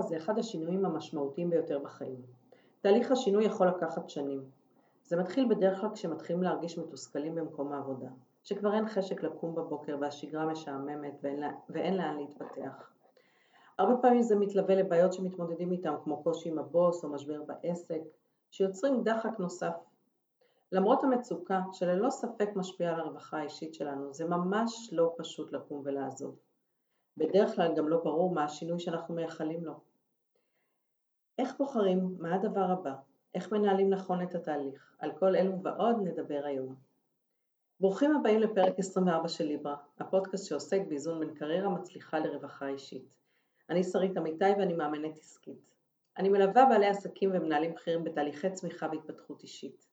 זה אחד השינויים המשמעותיים ביותר בחיים. תהליך השינוי יכול לקחת שנים. זה מתחיל בדרך כלל כשמתחילים להרגיש מתוסכלים במקום העבודה, שכבר אין חשק לקום בבוקר והשגרה משעממת ואין, לה, ואין לאן להתפתח. הרבה פעמים זה מתלווה לבעיות שמתמודדים איתם כמו קושי עם הבוס או משבר בעסק, שיוצרים דחק נוסף. למרות המצוקה שללא ספק משפיעה על הרווחה האישית שלנו, זה ממש לא פשוט לקום ולעזוב. בדרך כלל גם לא ברור מה השינוי שאנחנו מייחלים לו. איך בוחרים? מה הדבר הבא? איך מנהלים נכון את התהליך? על כל אלו ועוד נדבר היום. ברוכים הבאים לפרק 24 של ליברה, הפודקאסט שעוסק באיזון בין קריירה מצליחה לרווחה אישית. אני שרית אמיתי ואני מאמנת עסקית. אני מלווה בעלי עסקים ומנהלים בכירים בתהליכי צמיחה והתפתחות אישית.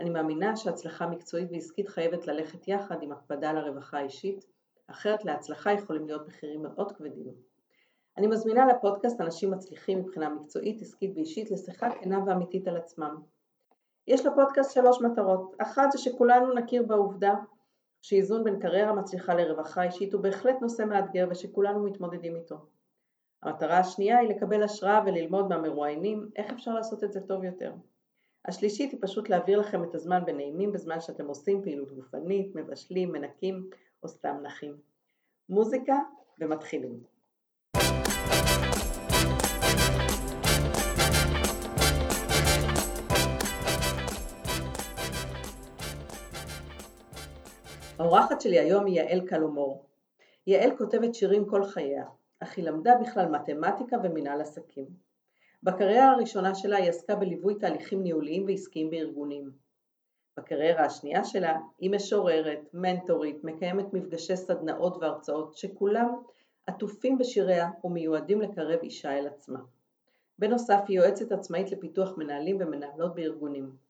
אני מאמינה שהצלחה מקצועית ועסקית חייבת ללכת יחד עם הקפדה על הרווחה האישית, אחרת להצלחה יכולים להיות מחירים מאוד כבדים. אני מזמינה לפודקאסט אנשים מצליחים מבחינה מקצועית, עסקית ואישית לשיחה כנה ואמיתית על עצמם. יש לפודקאסט שלוש מטרות. אחת זה שכולנו נכיר בעובדה שאיזון בין קריירה מצליחה לרווחה אישית הוא בהחלט נושא מאתגר ושכולנו מתמודדים איתו. המטרה השנייה היא לקבל השראה וללמוד מהמרואיינים איך אפשר לעשות את זה טוב יותר. השלישית היא פשוט להעביר לכם את הזמן בנעימים בזמן שאתם עושים פעילות גופנית, מבשלים, מנקים או סתם נחים. מוזיקה ומתחילים. האורחת שלי היום היא יעל קלומור. יעל כותבת שירים כל חייה, אך היא למדה בכלל מתמטיקה ומנהל עסקים. בקריירה הראשונה שלה היא עסקה בליווי תהליכים ניהוליים ועסקיים בארגונים. בקריירה השנייה שלה היא משוררת, מנטורית, מקיימת מפגשי סדנאות והרצאות שכולם עטופים בשיריה ומיועדים לקרב אישה אל עצמה. בנוסף היא יועצת עצמאית לפיתוח מנהלים ומנהלות בארגונים.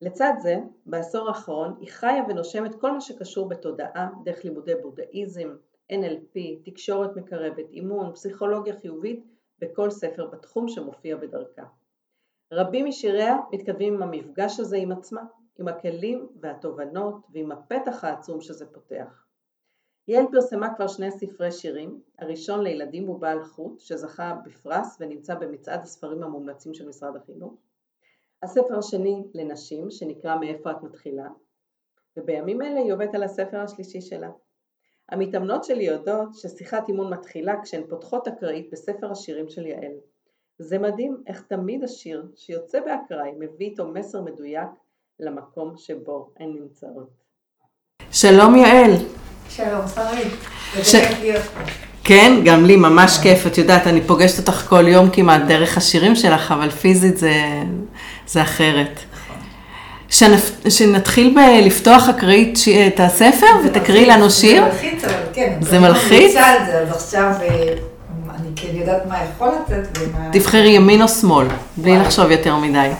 לצד זה, בעשור האחרון היא חיה ונושמת כל מה שקשור בתודעה דרך לימודי בודהיזם, NLP, תקשורת מקרבת, אימון, פסיכולוגיה חיובית וכל ספר בתחום שמופיע בדרכה. רבים משיריה מתכתבים עם המפגש הזה עם עצמה, עם הכלים והתובנות ועם הפתח העצום שזה פותח. יעל פרסמה כבר שני ספרי שירים, הראשון לילדים הוא בעל חוט שזכה בפרס ונמצא במצעד הספרים המומלצים של משרד החינוך, הספר השני לנשים שנקרא מאיפה את מתחילה ובימים אלה היא עובדת על הספר השלישי שלה. המתאמנות שלי יודעות ששיחת אימון מתחילה כשהן פותחות אקראית בספר השירים של יעל. זה מדהים איך תמיד השיר שיוצא באקראי מביא איתו מסר מדויק למקום שבו הן נמצאות. שלום יעל. שלום שרית, ש... כן, גם לי ממש כיף, את יודעת, אני פוגשת אותך כל יום כמעט דרך השירים שלך, אבל פיזית זה, זה אחרת. שנפ... שנתחיל בלפתוח אקראית ש... את הספר ותקראי לנו שיר? זה מלחיץ, אבל כן. זה מלחיץ? אז עכשיו אה, אני כן יודעת מה יכול לצאת ומה... תבחרי ימין או שמאל, בלי לחשוב יותר מדי.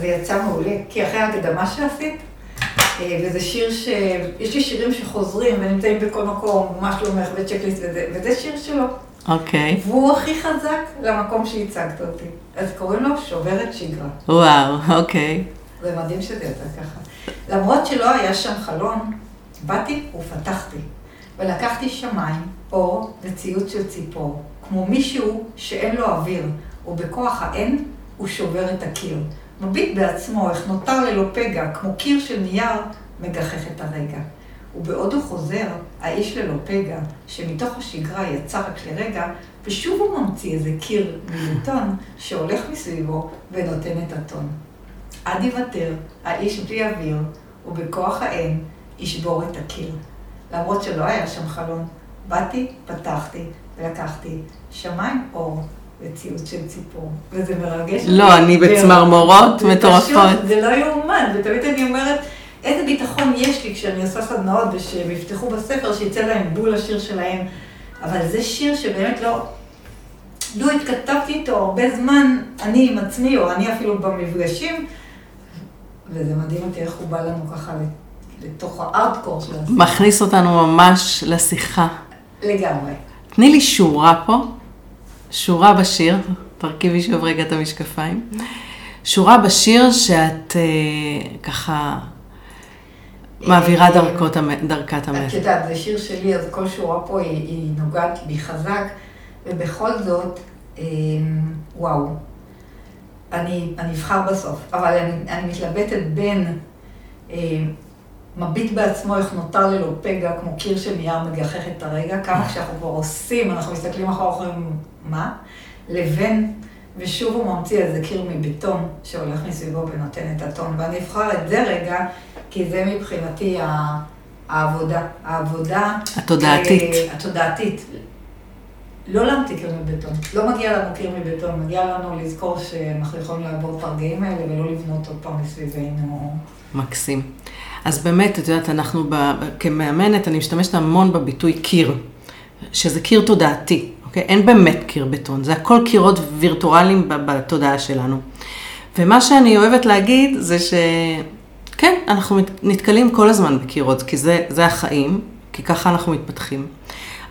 זה יצא מעולה, כי אחרי ההקדמה שעשית, אה, וזה שיר ש... יש לי שירים שחוזרים ונמצאים בכל מקום, מה שלומך וצ'קליסט וזה, וזה שיר שלו. אוקיי. Okay. והוא הכי חזק למקום שהצגת אותי. אז קוראים לו שוברת שגרה. וואו, אוקיי. Okay. זה מדהים שזה יצא ככה. למרות שלא היה שם חלון, באתי ופתחתי, ולקחתי שמיים, אור וציוץ של ציפור, כמו מישהו שאין לו אוויר, ובכוח האין הוא שובר את הקיר. מביט בעצמו, איך נותר ללא פגע, כמו קיר של נייר, מגחך את הרגע. ובעוד הוא חוזר, האיש ללא פגע, שמתוך השגרה יצא רק לרגע, ושוב הוא ממציא איזה קיר מיליטון שהולך מסביבו ונותן את הטון. עד יוותר, האיש בלי אוויר, ובכוח האין ישבור את הקיר. למרות שלא היה שם חלון, באתי, פתחתי ולקחתי שמיים אור וציוץ של ציפור. וזה מרגש. לא, אני בצמרמורות מטורפות. זה לא יאומן, ותמיד אני אומרת, איזה ביטחון יש לי כשאני עושה סדנאות ושהם יפתחו בספר, שיצא להם בול השיר שלהם. אבל זה שיר שבאמת לא... לו התכתבתי איתו הרבה זמן, אני עם עצמי, או אני אפילו במפגשים, וזה מדהים אותי איך הוא בא לנו ככה לתוך הארדקור של השיחה. מכניס אותנו ממש לשיחה. לגמרי. תני לי שורה פה, שורה בשיר, תרכיבי שוב רגע את המשקפיים. שורה בשיר שאת אה, ככה מעבירה דרכות, דרכת המלך. את יודעת, זה שיר שלי, אז כל שורה פה היא, היא נוגעת בי חזק, ובכל זאת, אה, וואו, אני, אני אבחר בסוף, אבל אני, אני מתלבטת בין אה, מביט בעצמו איך נותר ללא פגע, כמו קיר של נייר מגחך את הרגע, כמה כשאנחנו כבר עושים, אנחנו מסתכלים אחורה ואומרים, מה? לבין, ושוב הוא ממציא איזה קיר מבטון שהולך מסביבו ונותן את הטון, ואני אבחר את זה רגע, כי זה מבחינתי העבודה, העבודה... התודעתית. אה, התודעתית. לא להמציא קיר מבטון. לא מגיע לנו קיר מבטון, מגיע לנו לזכור שאנחנו יכולים לעבור את הרגעים האלה ולא לבנות עוד פעם מסביבנו. מקסים. אז באמת, את יודעת, אנחנו ב, כמאמנת, אני משתמשת המון בביטוי קיר, שזה קיר תודעתי, אוקיי? אין באמת קיר בטון, זה הכל קירות וירטואליים בתודעה שלנו. ומה שאני אוהבת להגיד זה שכן, אנחנו נתקלים כל הזמן בקירות, כי זה, זה החיים, כי ככה אנחנו מתפתחים.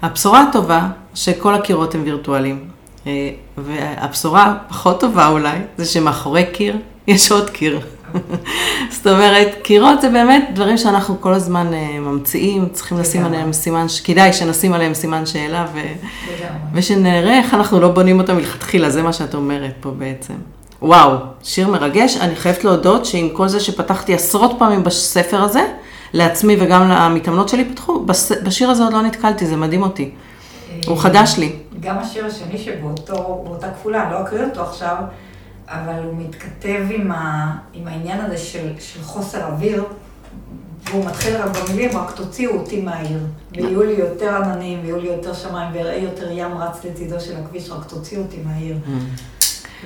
הבשורה הטובה, שכל הקירות הם וירטואליים. אה, והבשורה הפחות טובה אולי, זה שמאחורי קיר יש עוד קיר. זאת אומרת, קירות זה באמת דברים שאנחנו כל הזמן uh, ממציאים, צריכים לשים עליהם סימן, כדאי שנשים עליהם סימן שאלה, ו... ושנראה איך אנחנו לא בונים אותם מלכתחילה, זה מה שאת אומרת פה בעצם. וואו, שיר מרגש. אני חייבת להודות שעם כל זה שפתחתי עשרות פעמים בספר הזה, לעצמי וגם למתאמנות שלי פתחו, בשיר הזה עוד לא נתקלתי, זה מדהים אותי. הוא חדש לי. גם השיר השני שבאותה כפולה, לא אקריא אותו עכשיו, אבל הוא מתכתב עם, ה, עם העניין הזה של, של חוסר אוויר, והוא מתחיל רק במילים, רק תוציאו אותי מהעיר. ויהיו לי יותר עננים, ויהיו לי יותר שמיים, ואראה יותר ים רץ לצידו של הכביש, רק תוציאו אותי מהעיר.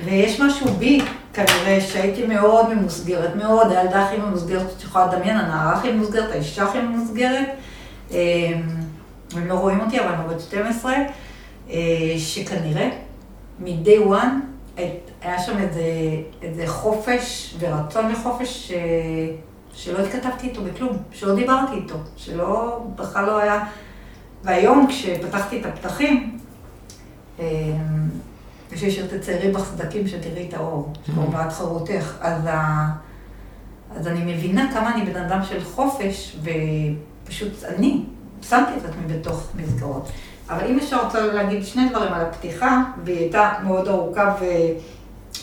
ויש משהו בי, כנראה, שהייתי מאוד ממוסגרת, מאוד, הילדה הכי ממוסגרת שאת יכולה לדמיין, הנערה הכי ממוסגרת, האישה הכי ממוסגרת. אמ, הם לא רואים אותי, אבל אני בת 12, אה, שכנראה, מ-day one, היה שם איזה, איזה חופש ורצון לחופש ש... שלא התכתבתי איתו בכלום, שלא דיברתי איתו, שלא, בכלל לא היה... והיום כשפתחתי את הפתחים, אמ, יש לי שיר תציירי בחסדקים שתראי את האור, לה את חירותך, אז, ה... אז אני מבינה כמה אני בן אדם של חופש, ופשוט אני שמתי את עצמי בתוך מסגרות. אבל אם אפשר רוצה להגיד שני דברים על הפתיחה, והיא הייתה מאוד ארוכה ו...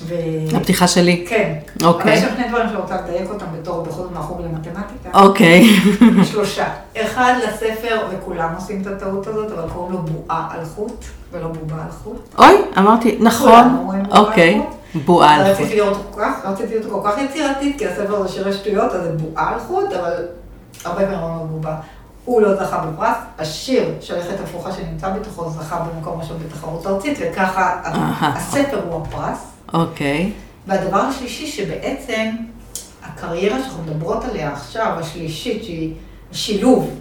ו... הפתיחה שלי? כן. אוקיי. אבל יש שם שני דברים שאני רוצה לדייק אותם בתור בכל מהחוג למתמטיקה. אוקיי. שלושה. אחד לספר, וכולם עושים את הטעות הזאת, אבל קוראים לו בועה על חוט, ולא בובה על חוט. אוי, אמרתי, נכון. אוקיי. בועה על חוט. רציתי אותו כל כך, רציתי אותו כל כך יצירתית, כי הספר זה שירי שטויות, אז זה בועה על חוט, אבל הרבה פעמים אומרים בובה. הוא לא זכה בפרס, השיר שלכת הפוכה שנמצא בתוכו זכה במקום ראשון בתחרות ארצית, וככה הספר הוא הפרס. אוקיי. והדבר השלישי, שבעצם הקריירה שאנחנו מדברות עליה עכשיו, השלישית, שהיא שילוב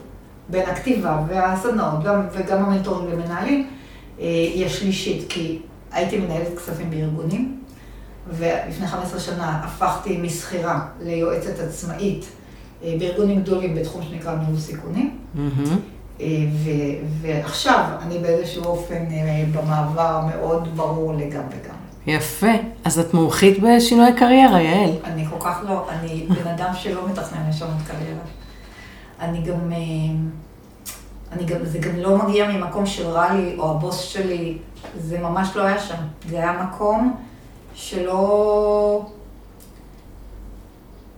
בין הכתיבה והסדנאות וגם המנטורים ומנהלים, אה, היא השלישית, כי הייתי מנהלת כספים בארגונים, ולפני 15 שנה הפכתי משכירה ליועצת עצמאית. אה, בארגונים גדולים בתחום שנקרא ניהול סיכונים. אה, ועכשיו אני באיזשהו אופן במעבר מאוד ברור לגמרי גם. יפה. אז את מומחית בשינוי קריירה, יעל. אני כל כך לא, אני בן אדם שלא מתכנן לשנות קריירה. אני גם, אני גם, זה גם לא מגיע ממקום של רע לי, או הבוס שלי, זה ממש לא היה שם. זה היה מקום שלא...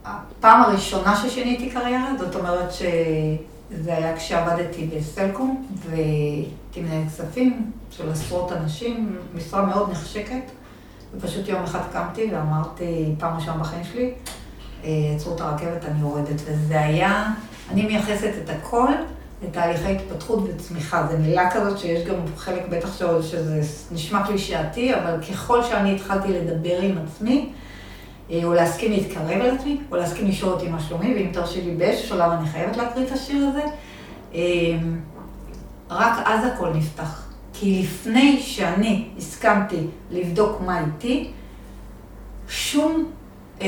הפעם הראשונה ששיניתי קריירה, זאת אומרת שזה היה כשעבדתי בסלקום, והייתי מנהל כספים של עשרות אנשים, משרה מאוד נחשקת, ופשוט יום אחד קמתי ואמרתי, פעם ראשונה בחיים שלי, אה, עצרו את הרכבת, אני יורדת. וזה היה, אני מייחסת את הכל לתהליכי התפתחות וצמיחה. זו מילה כזאת שיש גם חלק בטח שזה נשמע קלישאתי, אבל ככל שאני התחלתי לדבר עם עצמי, אה, או להסכים להתקרב אל עצמי, או להסכים לשאול אותי מה שלומי, ואם תרשי לי באיזשהו שלב אני חייבת להקריא את השיר הזה. אה, רק אז הכל נפתח. כי לפני שאני הסכמתי לבדוק מה איתי, שום אה,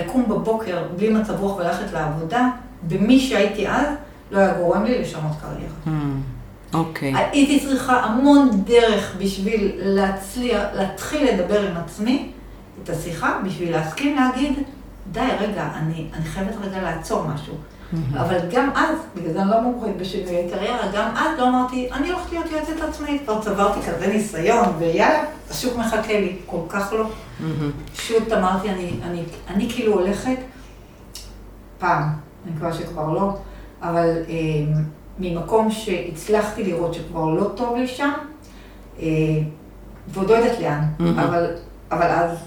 לקום בבוקר בלי מצב רוח וללכת לעבודה, במי שהייתי אז, לא היה גורם לי לשנות קריירה. Hmm, אוקיי. Okay. הייתי צריכה המון דרך בשביל להצליח, להתחיל לדבר עם עצמי, את השיחה בשביל להסכים להגיד, די, רגע, אני, אני חייבת רגע לעצור משהו. אבל גם אז, בגלל זה אני לא מומחית בשינוי קריירה, גם אז לא אמרתי, אני הולכת להיות יועצת עצמאית, כבר צברתי כזה ניסיון, ויאללה, השוק מחכה לי, כל כך לא. פשוט אמרתי, אני, אני, אני כאילו הולכת, פעם, אני מקווה שכבר לא, אבל אה, ממקום שהצלחתי לראות שכבר לא טוב לי שם, אה, ועוד לא יודעת לאן, אבל, אבל אז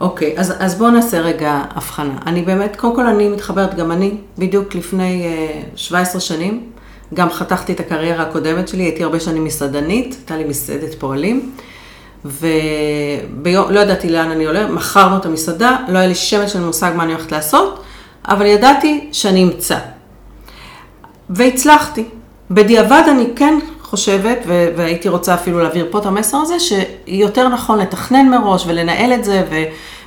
אוקיי, אז, אז בואו נעשה רגע הבחנה. אני באמת, קודם כל אני מתחברת, גם אני, בדיוק לפני uh, 17 שנים, גם חתכתי את הקריירה הקודמת שלי, הייתי הרבה שנים מסעדנית, הייתה לי מסעדת פועלים, ולא ידעתי לאן אני עולה, מכרנו את המסעדה, לא היה לי שמץ של מושג מה אני הולכת לעשות, אבל ידעתי שאני אמצא. והצלחתי. בדיעבד אני כן חושבת, והייתי רוצה אפילו להעביר פה את המסר הזה, שיותר נכון לתכנן מראש ולנהל את זה ו-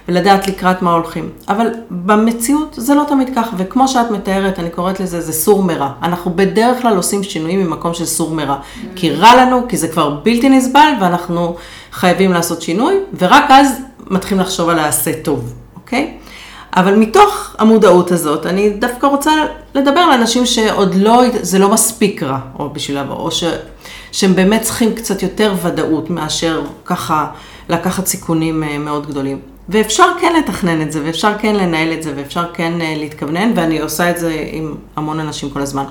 ולדעת לקראת מה הולכים. אבל במציאות זה לא תמיד כך, וכמו שאת מתארת, אני קוראת לזה, זה סור מרע. אנחנו בדרך כלל עושים שינויים ממקום של סור מרע. Mm-hmm. כי רע לנו, כי זה כבר בלתי נסבל, ואנחנו חייבים לעשות שינוי, ורק אז מתחילים לחשוב על העשה טוב, אוקיי? אבל מתוך המודעות הזאת, אני דווקא רוצה לדבר על אנשים שעוד לא, זה לא מספיק רע, או בשבילם, או ש, שהם באמת צריכים קצת יותר ודאות מאשר ככה לקחת סיכונים אה, מאוד גדולים. ואפשר כן לתכנן את זה, ואפשר כן לנהל את זה, ואפשר כן אה, להתכוונן, ואני עושה את זה עם המון אנשים כל הזמן.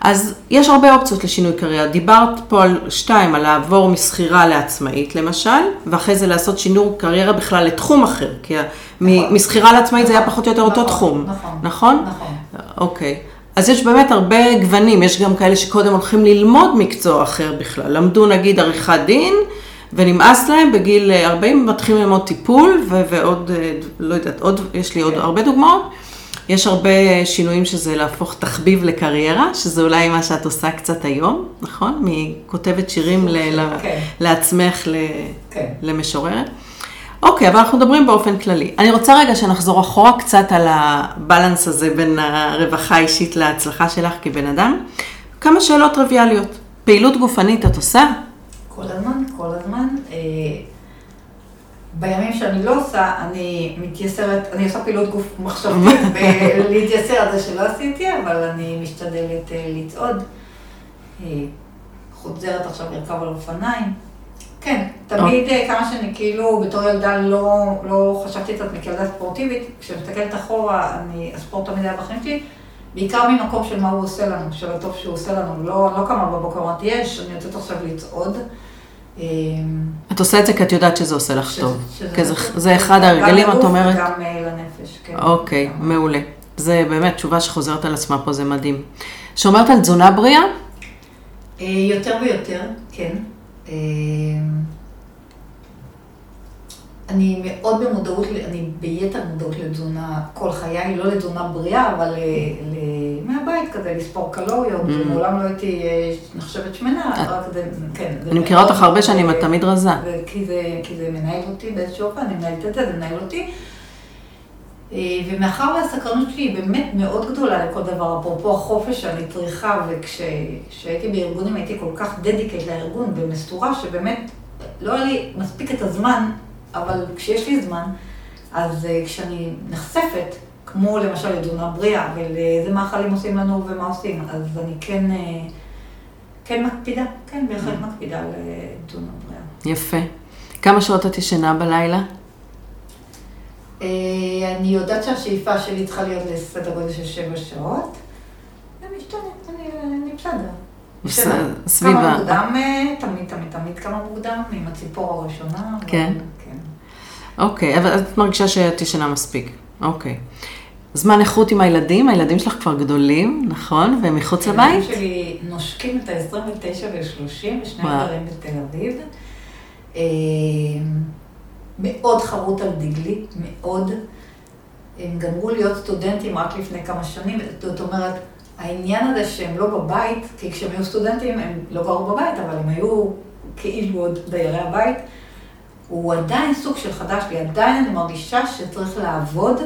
אז יש הרבה אופציות לשינוי קריירה. דיברת פה על שתיים, על לעבור משכירה לעצמאית למשל, ואחרי זה לעשות שינוי קריירה בכלל לתחום אחר, כי נכון. משכירה לעצמאית זה היה פחות או יותר אותו נכון, תחום, נכון? נכון. נכון. אוקיי. אז יש באמת הרבה גוונים, יש גם כאלה שקודם הולכים ללמוד מקצוע אחר בכלל. למדו נגיד עריכת דין, ונמאס להם בגיל 40, מתחילים ללמוד טיפול, ועוד, אה, לא יודעת, עוד, יש לי עוד כן. הרבה דוגמאות. יש הרבה שינויים שזה להפוך תחביב לקריירה, שזה אולי מה שאת עושה קצת היום, נכון? מכותבת שירים ל- כן. לעצמך ל- כן. למשוררת. אוקיי, אבל אנחנו מדברים באופן כללי. אני רוצה רגע שנחזור אחורה קצת על הבלנס הזה בין הרווחה האישית להצלחה שלך כבן אדם. כמה שאלות טריוויאליות. פעילות גופנית את עושה? כל הזמן, כל הזמן. אה, בימים שאני לא עושה, אני מתייסרת, אני עושה פעילות גוף מחשבתית ולהתייסר על זה שלא עשיתי, אבל אני משתדלת אה, לצעוד. אה, חוזרת עכשיו לרכב על אופניים. כן, תמיד אוקיי. כמה שאני כאילו בתור ילדה לא, לא חשבתי את עצמי כילדה ספורטיבית, כשאני מסתכלת אחורה, אני, הספורט תמיד היה בחיים שלי, בעיקר ממקום של מה הוא עושה לנו, של הטוב שהוא עושה לנו, לא, לא קמה בבוקר, אמרתי, יש, אני יוצאת עכשיו לצעוד. אמ, את עושה את זה כי את יודעת שזה עושה לך טוב. זה אחד הרגלים, את אומרת? גם אה, לנפש, כן. אוקיי, מעולה. זה באמת תשובה שחוזרת על עצמה פה, זה מדהים. שומרת על תזונה בריאה? אה, יותר ויותר, כן. אני מאוד במודעות, אני ביתר מודעות לתזונה כל חיי, לא לתזונה בריאה, אבל מהבית כזה, לספור קלוריות, mm. מעולם לא הייתי אה, נחשבת שמנה, אה. רק זה, כן. אני מכירה אותך הרבה שנים, את תמיד רזה. כי זה מנהל אותי באיזשהו אופן, אני מנהלת את זה, זה מנהל אותי. אה, ומאחר והסקרנות שלי היא באמת מאוד גדולה לכל דבר, אפרופו החופש שאני צריכה, וכשהייתי בארגונים הייתי כל כך דדיקט לארגון ומסתורה, שבאמת לא היה לי מספיק את הזמן אבל כשיש לי זמן, אז אה, כשאני נחשפת, כמו למשל לתזונה בריאה, ולאיזה מאכלים עושים לנו ומה עושים, אז אני כן, אה, כן מקפידה, כן, בהחלט mm. מקפידה לתזונה בריאה. יפה. כמה שעות את ישנה בלילה? אה, אני יודעת שהשאיפה שלי צריכה להיות לסדר גודל של שבע שעות. זה משתנה, אני בסדר. סביבה. כמה מוקדם, תמיד, תמיד, תמיד כמה מוקדם, עם הציפור הראשונה. כן. אוקיי, אבל את מרגישה שאת ישנה מספיק. אוקיי. זמן איכות עם הילדים, הילדים שלך כבר גדולים, נכון? והם מחוץ לבית? הילדים שלי נושקים את ה-29 וה-30, ושניהם גרים בתל אביב. אה, מאוד חרוט על דגלי, מאוד. הם גמרו להיות סטודנטים רק לפני כמה שנים, זאת אומרת, העניין הזה שהם לא בבית, כי כשהם היו סטודנטים הם לא גרו בבית, אבל הם היו כאילו עוד דיירי הבית. הוא עדיין סוג של חדש לי, עדיין אני מרגישה שצריך לעבוד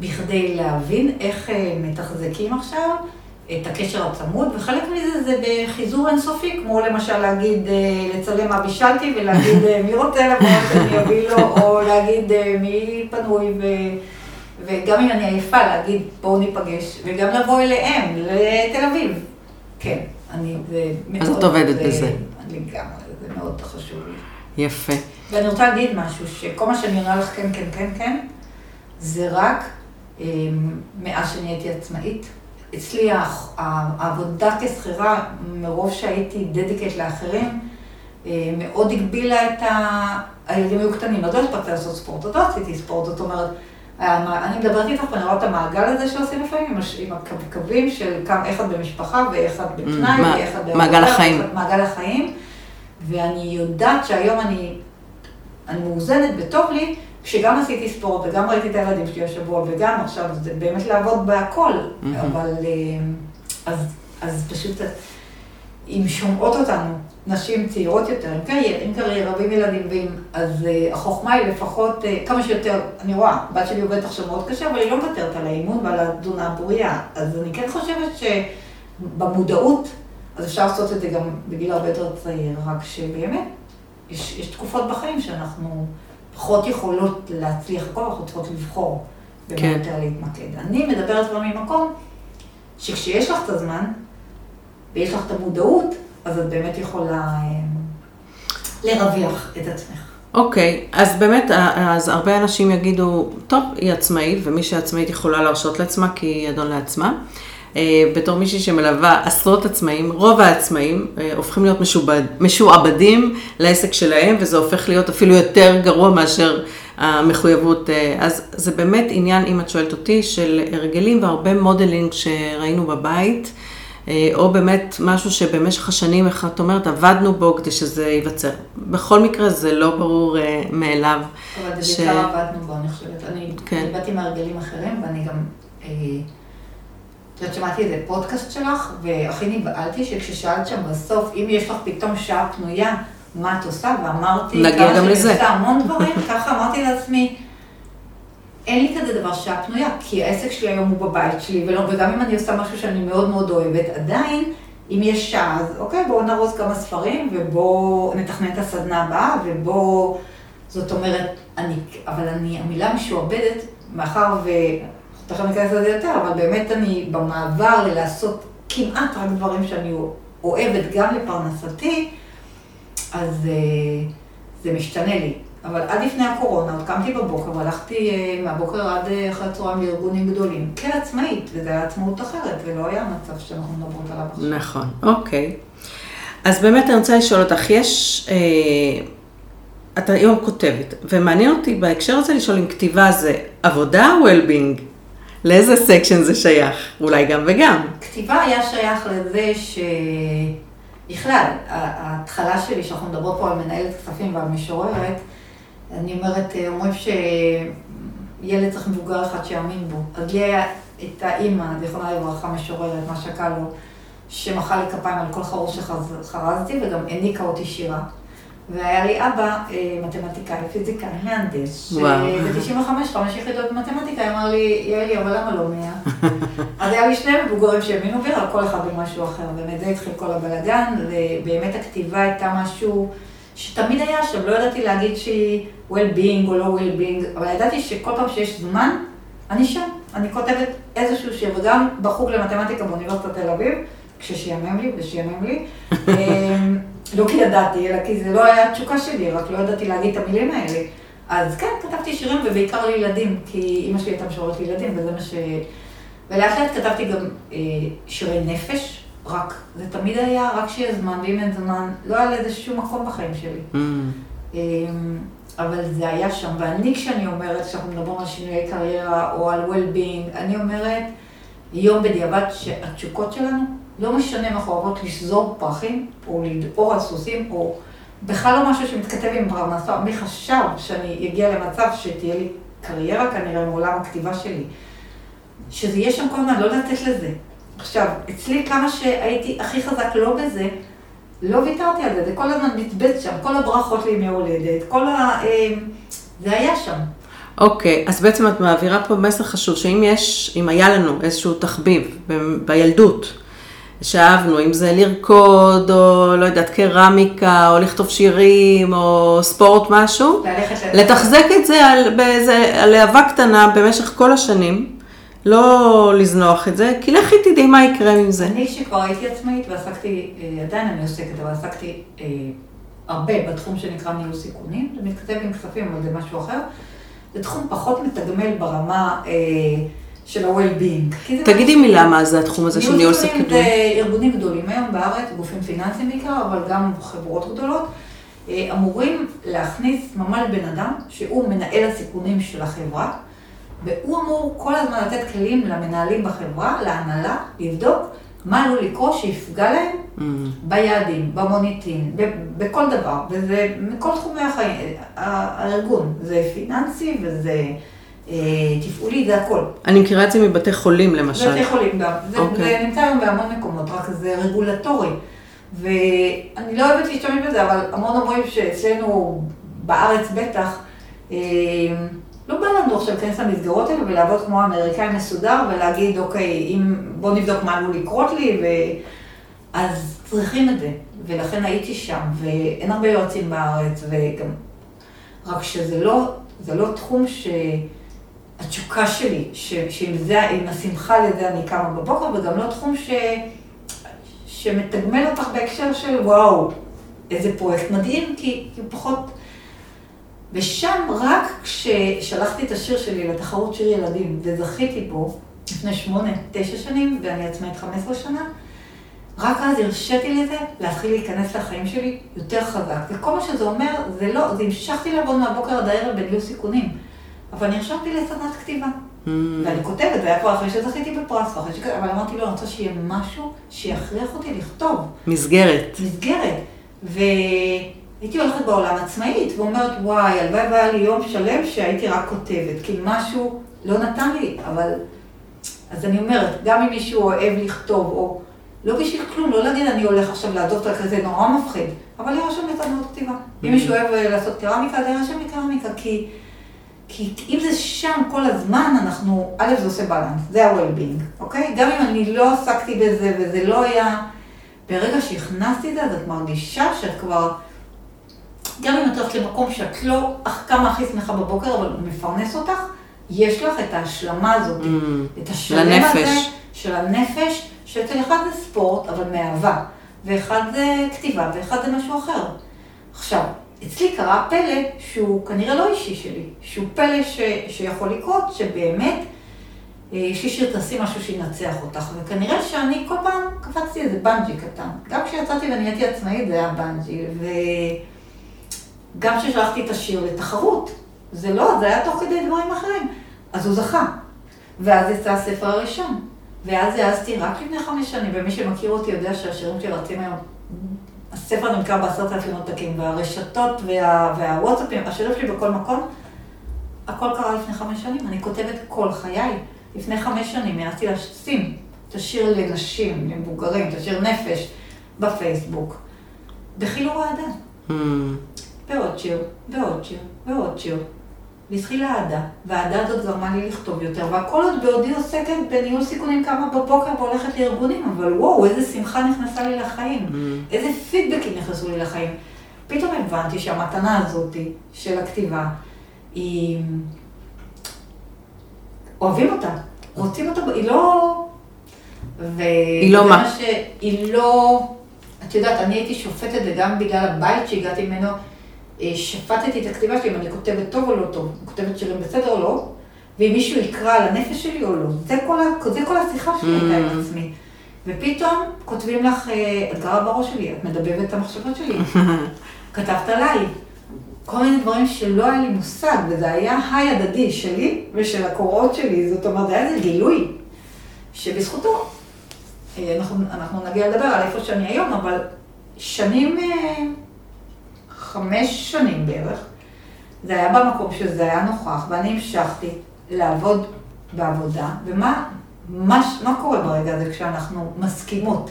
בכדי להבין איך אה, מתחזקים עכשיו את הקשר הצמוד, וחלק מזה זה בחיזור אינסופי, כמו למשל להגיד, אה, לצלם מה בישלתי ולהגיד אה, מי רוצה לבוא שאני אביא לו, או להגיד מי פנוי ו... וגם אם אני עייפה, להגיד בואו ניפגש, וגם לבוא אליהם, לתל אביב. כן, אני. אז את עובדת זה, בזה. לגמרי, זה מאוד חשוב לי. יפה. ואני רוצה להגיד משהו, שכל מה שאני עונה לך כן, כן, כן, כן, זה רק אה, מאז שנהייתי עצמאית. אצלי העבודה כשכירה, מרוב שהייתי דדיקט לאחרים, אה, מאוד הגבילה את ה... הילדים היו קטנים, עוד לא הספקתי לעשות ספורט, עוד לא עשיתי ספורט, זאת אומרת, אני מדברת איתך ואני רואה את המעגל הזה שעושים לפעמים, עם הקווים של כמה, איך את במשפחה ואיך את בפנאי, מה- ואיך את מעגל החיים. מעגל החיים, ואני יודעת שהיום אני, אני מאוזנת וטוב לי, כשגם עשיתי ספורט וגם ראיתי את הילדים שלי השבוע, וגם עכשיו זה באמת לעבוד בהכל. אבל אה, אז, אז פשוט אם שומעות אותנו נשים צעירות יותר, עם קריירה, עם קריירה ועם ילדים ועם, אז אה, החוכמה היא לפחות אה, כמה שיותר, אני רואה, הבת שלי עובדת עכשיו מאוד קשה, אבל היא לא מוותרת על האימון ועל התזונה הבריאה, אז אני כן חושבת שבמודעות, אז אפשר לעשות את זה גם בגיל הרבה יותר צעיר, רק שבאמת, יש, יש תקופות בחיים שאנחנו פחות יכולות להצליח הכל, אנחנו צריכות לבחור במה כן. יותר להתמקד. אני מדברת כבר ממקום שכשיש לך את הזמן, ויש לך את המודעות, אז את באמת יכולה אה, לרווח את עצמך. אוקיי, אז באמת, אז הרבה אנשים יגידו, טוב, היא עצמאית, ומי שעצמאית יכולה להרשות לעצמה כי היא אדון לעצמה. אה, בתור מישהי שמלווה עשרות עצמאים, רוב העצמאים אה, הופכים להיות משועבד, משועבדים לעסק שלהם, וזה הופך להיות אפילו יותר גרוע מאשר המחויבות. אה, אז זה באמת עניין, אם את שואלת אותי, של הרגלים והרבה מודלינג שראינו בבית. או באמת משהו שבמשך השנים, איך את אומרת, עבדנו בו כדי שזה ייווצר. בכל מקרה זה לא ברור מאליו. אבל ש- זה בעיקר עבדנו בו, אני חושבת. אני כן. אני באתי מהרגלים אחרים, ואני גם... את יודעת, שמעתי איזה פודקאסט שלך, והכי נבהלתי שכששאלת שם בסוף, אם יש לך פתאום שעה פנויה, מה את עושה? ואמרתי, נגיע גם לזה. עושה המון דברים, ככה אמרתי לעצמי, אין לי כזה דבר שעה פנויה, כי העסק שלי היום הוא בבית שלי, ולא, וגם אם אני עושה משהו שאני מאוד מאוד אוהבת, עדיין, אם יש שעה, אז אוקיי, בואו נרוז כמה ספרים, ובואו נתכנן את הסדנה הבאה, ובואו, זאת אומרת, אני, אבל אני, המילה משועבדת, מאחר ו... תכף ניכנס לזה יותר, אבל באמת אני במעבר ללעשות כמעט רק דברים שאני אוהבת גם לפרנסתי, אז אה, זה משתנה לי. אבל עד לפני הקורונה, עוד קמתי בבוקר והלכתי אה, מהבוקר עד אה, אחרי הצהריים לארגונים גדולים, כעצמאית, וזו הייתה עצמאות אחרת, ולא היה מצב שאנחנו מדברות עליו עכשיו. נכון, אוקיי. אז באמת אני רוצה לשאול אותך, יש, אה, את היום כותבת, ומעניין אותי בהקשר הזה לשאול אם כתיבה זה עבודה או well-being? לאיזה סקשן זה שייך? אולי גם וגם. כתיבה היה שייך לזה שבכלל, ההתחלה שלי, שאנחנו מדברות פה על מנהלת כספים ועל משוררת, אני אומרת, אומרים שילד צריך מבוגר אחד שיאמין בו. אז לי היה את האימא, זיכרונה לברכה, משוררת, מה שקל לו, שמחא לי כפיים על כל חרוש שחרזתי וגם העניקה אותי שירה. והיה לי אבא, אה, מתמטיקאי, פיזיקאי, מהנדס, וואו. שב-95, חמש יחידות במתמטיקה, אמר לי, יעלי, אבל למה לא מאה? אז היה לי שני מבוגרים שהאמינו בי, אבל כל אחד במשהו אחר, ומזה התחיל כל הבלאגן, ובאמת הכתיבה הייתה משהו שתמיד היה שם, לא ידעתי להגיד שהיא well-being או לא well-being, אבל ידעתי שכל פעם שיש זמן, אני שם, אני כותבת איזשהו שיר, וגם בחוג למתמטיקה באוניברסיטת תל אביב, כששיאמם לי ושיאמם לי, אמ, לא כי ידעתי, אלא כי זה לא היה התשוקה שלי, רק לא ידעתי להגיד את המילים האלה. אז כן, כתבתי שירים, ובעיקר לילדים, כי אימא שלי הייתה משוררת לילדים, וזה מה ש... ולאט לאט כתבתי גם אה, שירי נפש, רק, זה תמיד היה רק שיהיה זמן, ואם אין זמן, לא היה לזה שום מקום בחיים שלי. Mm, אמ, אבל זה היה שם, ואני כשאני אומרת, כשאנחנו מדברים על שינויי קריירה או על well-being, אני אומרת, יום בדיעבד שהתשוקות שלנו, לא משנה אם אנחנו אוהבות לשזור פרחים, או לדהור על סוסים, או בכלל לא משהו שמתכתב עם פרנסה, מי חשב שאני אגיע למצב שתהיה לי קריירה כנראה מעולם הכתיבה שלי, שזה יהיה שם כל הזמן, לא לתת לזה. עכשיו, אצלי כמה שהייתי הכי חזק לא בזה, לא ויתרתי על זה, זה כל הזמן נצבט שם, כל הברכות לימי הולדת, כל ה... אה, זה היה שם. אוקיי, אז בעצם את מעבירה פה מסר חשוב, שאם יש, אם היה לנו איזשהו תחביב ב- בילדות, שאהבנו, אם זה לרקוד, או לא יודעת, קרמיקה, או לכתוב שירים, או ספורט משהו, ללכת לתחזק את זה על, באיזה, על להבה קטנה במשך כל השנים, לא לזנוח את זה, כי לכי תדעי מה יקרה עם זה. אני שכבר הייתי עצמאית ועסקתי, אה, עדיין אני עוסקת, אבל עסקתי אה, הרבה בתחום שנקרא ניהול סיכונים, זה מתכתב עם כספים, אבל זה משהו אחר. זה תחום פחות מתגמל ברמה אה, של ה-well-being. תגידי מילה מה זה התחום הזה של ניהול סיכונים סיכונים. זה ארגונים גדולים היום בארץ, גופים פיננסיים בעיקר, אבל גם חברות גדולות, אה, אמורים להכניס ממש בן אדם שהוא מנהל הסיכונים של החברה, והוא אמור כל הזמן לתת כלים למנהלים בחברה, להנהלה, לבדוק מה עלול לקרות שיפגע להם Mm. ביעדים, במוניטין, ב- בכל דבר, וזה מכל תחומי החיים, הארגון, זה פיננסי וזה תפעולי, זה הכל. אני מכירה את זה מבתי חולים למשל. בתי חולים גם. זה, אוקיי. זה נמצא היום בהמון מקומות, רק זה רגולטורי. ואני לא אוהבת להשתמש בזה, אבל המון אומרים שאצלנו, בארץ בטח, אה, לא בא לנו עכשיו להיכנס למסגרות האלה ולעבוד כמו האמריקאי מסודר ולהגיד, אוקיי, אם, בוא נבדוק מה עלול לקרות לי, ו... אז צריכים את זה. ולכן הייתי שם, ואין הרבה יועצים בארץ, וגם... רק שזה לא, זה לא תחום ש... התשוקה שלי, ש, שעם זה, עם השמחה לזה אני קמה בבוקר, וגם לא תחום ש, שמתגמל אותך בהקשר של וואו, איזה פרויקט מדהים, כי, כי הוא פחות... ושם רק כששלחתי את השיר שלי לתחרות שיר ילדים, וזכיתי בו לפני שמונה, תשע שנים, ואני עצמאית 15 שנה, רק אז הרשיתי לזה להתחיל להיכנס לחיים שלי יותר חזק. וכל מה שזה אומר, זה לא, זה המשכתי לעבוד מהבוקר עד הערב בניהול סיכונים. אבל נרשמתי לסדנת כתיבה. Mm. ואני כותבת, זה היה כבר אחרי שזכיתי בפרס, ואחרי שכתבתי, אבל אמרתי לו, אני רוצה שיהיה משהו שיכריח אותי לכתוב, מסגרת. מסגרת. והייתי הולכת בעולם עצמאית, ואומרת, וואי, הלוואי והיה לי יום שלם שהייתי רק כותבת, כי משהו לא נתן לי, אבל... אז אני אומרת, גם אם מישהו אוהב לכתוב, או לא בשביל כלום, לא להגיד אני הולך עכשיו לעזוב את הכזה, נורא מפחיד, אבל להירשם לסדנות כתיבה. אם מישהו אוהב אה, לעשות קרמיקה, אז להירשם לקרמיקה, כי... כי אם זה שם כל הזמן, אנחנו, א', זה עושה בלנס, זה ה-well-being, אוקיי? גם אם אני לא עסקתי בזה וזה לא היה... ברגע שהכנסתי את זה, אז את מרגישה שאת כבר... גם אם את הולכת למקום שאת לא אך כמה הכי שמחה בבוקר, אבל מפרנס אותך, יש לך את ההשלמה הזאת, Mm. את השלם לנפש. הזה של הנפש, שאצל אחד זה ספורט, אבל מאהבה, ואחד זה כתיבה, ואחד זה משהו אחר. עכשיו, אצלי קרה פלא שהוא כנראה לא אישי שלי, שהוא פלא ש, שיכול לקרות, שבאמת אה, יש לי שיר תעשי משהו שינצח אותך, וכנראה שאני כל פעם קפצתי איזה בנג'י קטן. גם כשיצאתי ונהייתי עצמאית זה היה בנג'י, וגם כששלחתי את השיר לתחרות, זה לא, זה היה תוך כדי דברים אחרים. אז הוא זכה. ואז יצא הספר הראשון. ואז העזתי רק לפני חמש שנים, ומי שמכיר אותי יודע שהשירים שלי רצים היום. הספר נמכר בעשרת אלפים עותקים, והרשתות וה, והוואטסאפים, השירים שלי בכל מקום, הכל קרה לפני חמש שנים. אני כותבת כל חיי. לפני חמש שנים העזתי לשים את השיר לנשים, למבוגרים, את השיר נפש, בפייסבוק. בחילור האדם. Mm. ועוד שיר, ועוד שיר, ועוד שיר. והתחילה אהדה, והאהדה הזאת גרמה לי לכתוב יותר, והכל עוד בעודי עוסקת בניהול סיכונים קמה בבוקר והולכת לארגונים, אבל וואו, איזה שמחה נכנסה לי לחיים, Mm. איזה פידבקים נכנסו לי לחיים. פתאום הבנתי שהמתנה הזאת של הכתיבה, היא... אוהבים אותה, רוצים אותה, היא לא... ו... היא לא מה? ש... היא לא... את יודעת, אני הייתי שופטת את זה גם בגלל הבית שהגעתי ממנו. אה, שפטתי את הכתיבה שלי, אם אני כותבת טוב או לא טוב, אני כותבת שירים בסדר או לא, ואם מישהו יקרא על הנפש שלי או לא. זה כל, ה... זה כל השיחה שלי הייתה עם Mm. עצמי. ופתאום כותבים לך, אה, את גרה בראש שלי, את מדבבת את המחשבות שלי, כתבת עליי. כל מיני דברים שלא היה לי מושג, וזה היה היי הדדי שלי ושל הקורות שלי, זאת אומרת, היה איזה גילוי, שבזכותו, אה, אנחנו, אנחנו נגיע לדבר על איפה שאני היום, אבל שנים, חמש שנים בערך, זה היה במקום שזה היה נוכח, ואני המשכתי לעבוד בעבודה, ומה מה, מה קורה ברגע הזה כשאנחנו מסכימות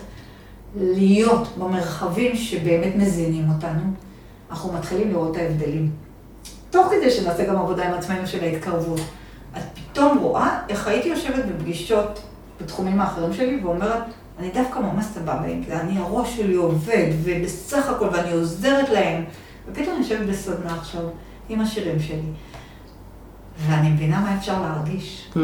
להיות במרחבים שבאמת מזינים אותנו, אנחנו מתחילים לראות את ההבדלים. תוך כדי שנעשה גם עבודה עם עצמנו של ההתקרבות. את פתאום רואה איך הייתי יושבת בפגישות בתחומים האחרים שלי ואומרת, אני דווקא ממש סבבה עם זה, אני, הראש שלי עובד, ובסך הכל, ואני עוזרת להם. ופתאום אני יושבת בסדנה עכשיו, עם השירים שלי, ואני מבינה מה אפשר להרגיש. Mm.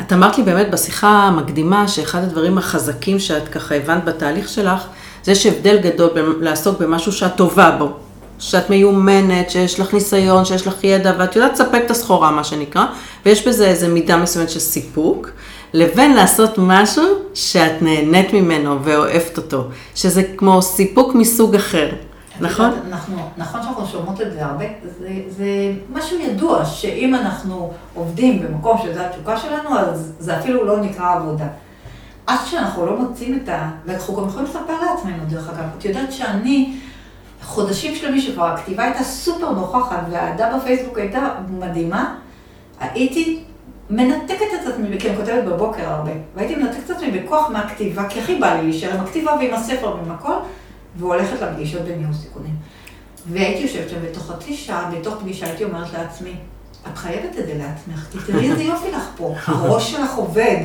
את אמרת לי באמת בשיחה המקדימה, שאחד הדברים החזקים שאת ככה הבנת בתהליך שלך, זה יש הבדל גדול בין לעסוק במשהו שאת טובה בו, שאת מיומנת, שיש לך ניסיון, שיש לך ידע, ואת יודעת לספק את הסחורה, מה שנקרא, ויש בזה איזו מידה מסוימת של סיפוק, לבין לעשות משהו שאת נהנית ממנו ואוהבת אותו, שזה כמו סיפוק מסוג אחר. נכון? אנחנו, נכון שאנחנו שומעות את זה הרבה, זה, זה משהו ידוע, שאם אנחנו עובדים במקום שזו התשוקה שלנו, אז זה אפילו לא נקרא עבודה. עד שאנחנו לא מוצאים את ה... ואנחנו גם יכולים לספר לעצמנו, דרך אגב. את יודעת שאני, חודשים שלמים שכבר הכתיבה הייתה סופר נוכחת, והאהדה בפייסבוק הייתה מדהימה, הייתי מנתקת את עצמי, כי אני כותבת בבוקר הרבה, והייתי מנתקת את עצמי בכוח מהכתיבה, כי הכי בא לי להישאר עם הכתיבה ועם הספר ועם הכל. והולכת לפגישות בניהול סיכונים. והייתי יושבת שם בתוך חצי שעה, בתוך פגישה הייתי אומרת לעצמי, את חייבת את זה לעצמך, כי תראי איזה יופי לך פה, הראש שלך עובד,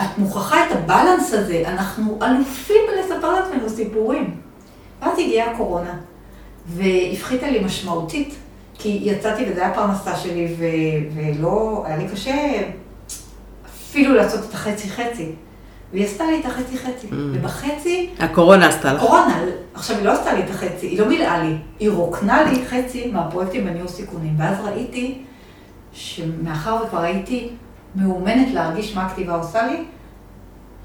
את מוכרחה את הבלנס הזה, אנחנו אלופים בלספר לעצמנו סיפורים. ואז הגיעה הקורונה, והפחיתה לי משמעותית, כי יצאתי וזו הייתה פרנסה שלי, ו- ולא, היה לי קשה אפילו לעשות את החצי-חצי. והיא עשתה לי את החצי-חצי. Mm. ובחצי... הקורונה עשתה לך. הקורונה, עכשיו היא לא עשתה לי את החצי, היא לא מילאה לי, היא רוקנה לי חצי מהפרויקטים בניהול סיכונים. ואז ראיתי שמאחר וכבר הייתי מאומנת להרגיש מה הכתיבה עושה לי,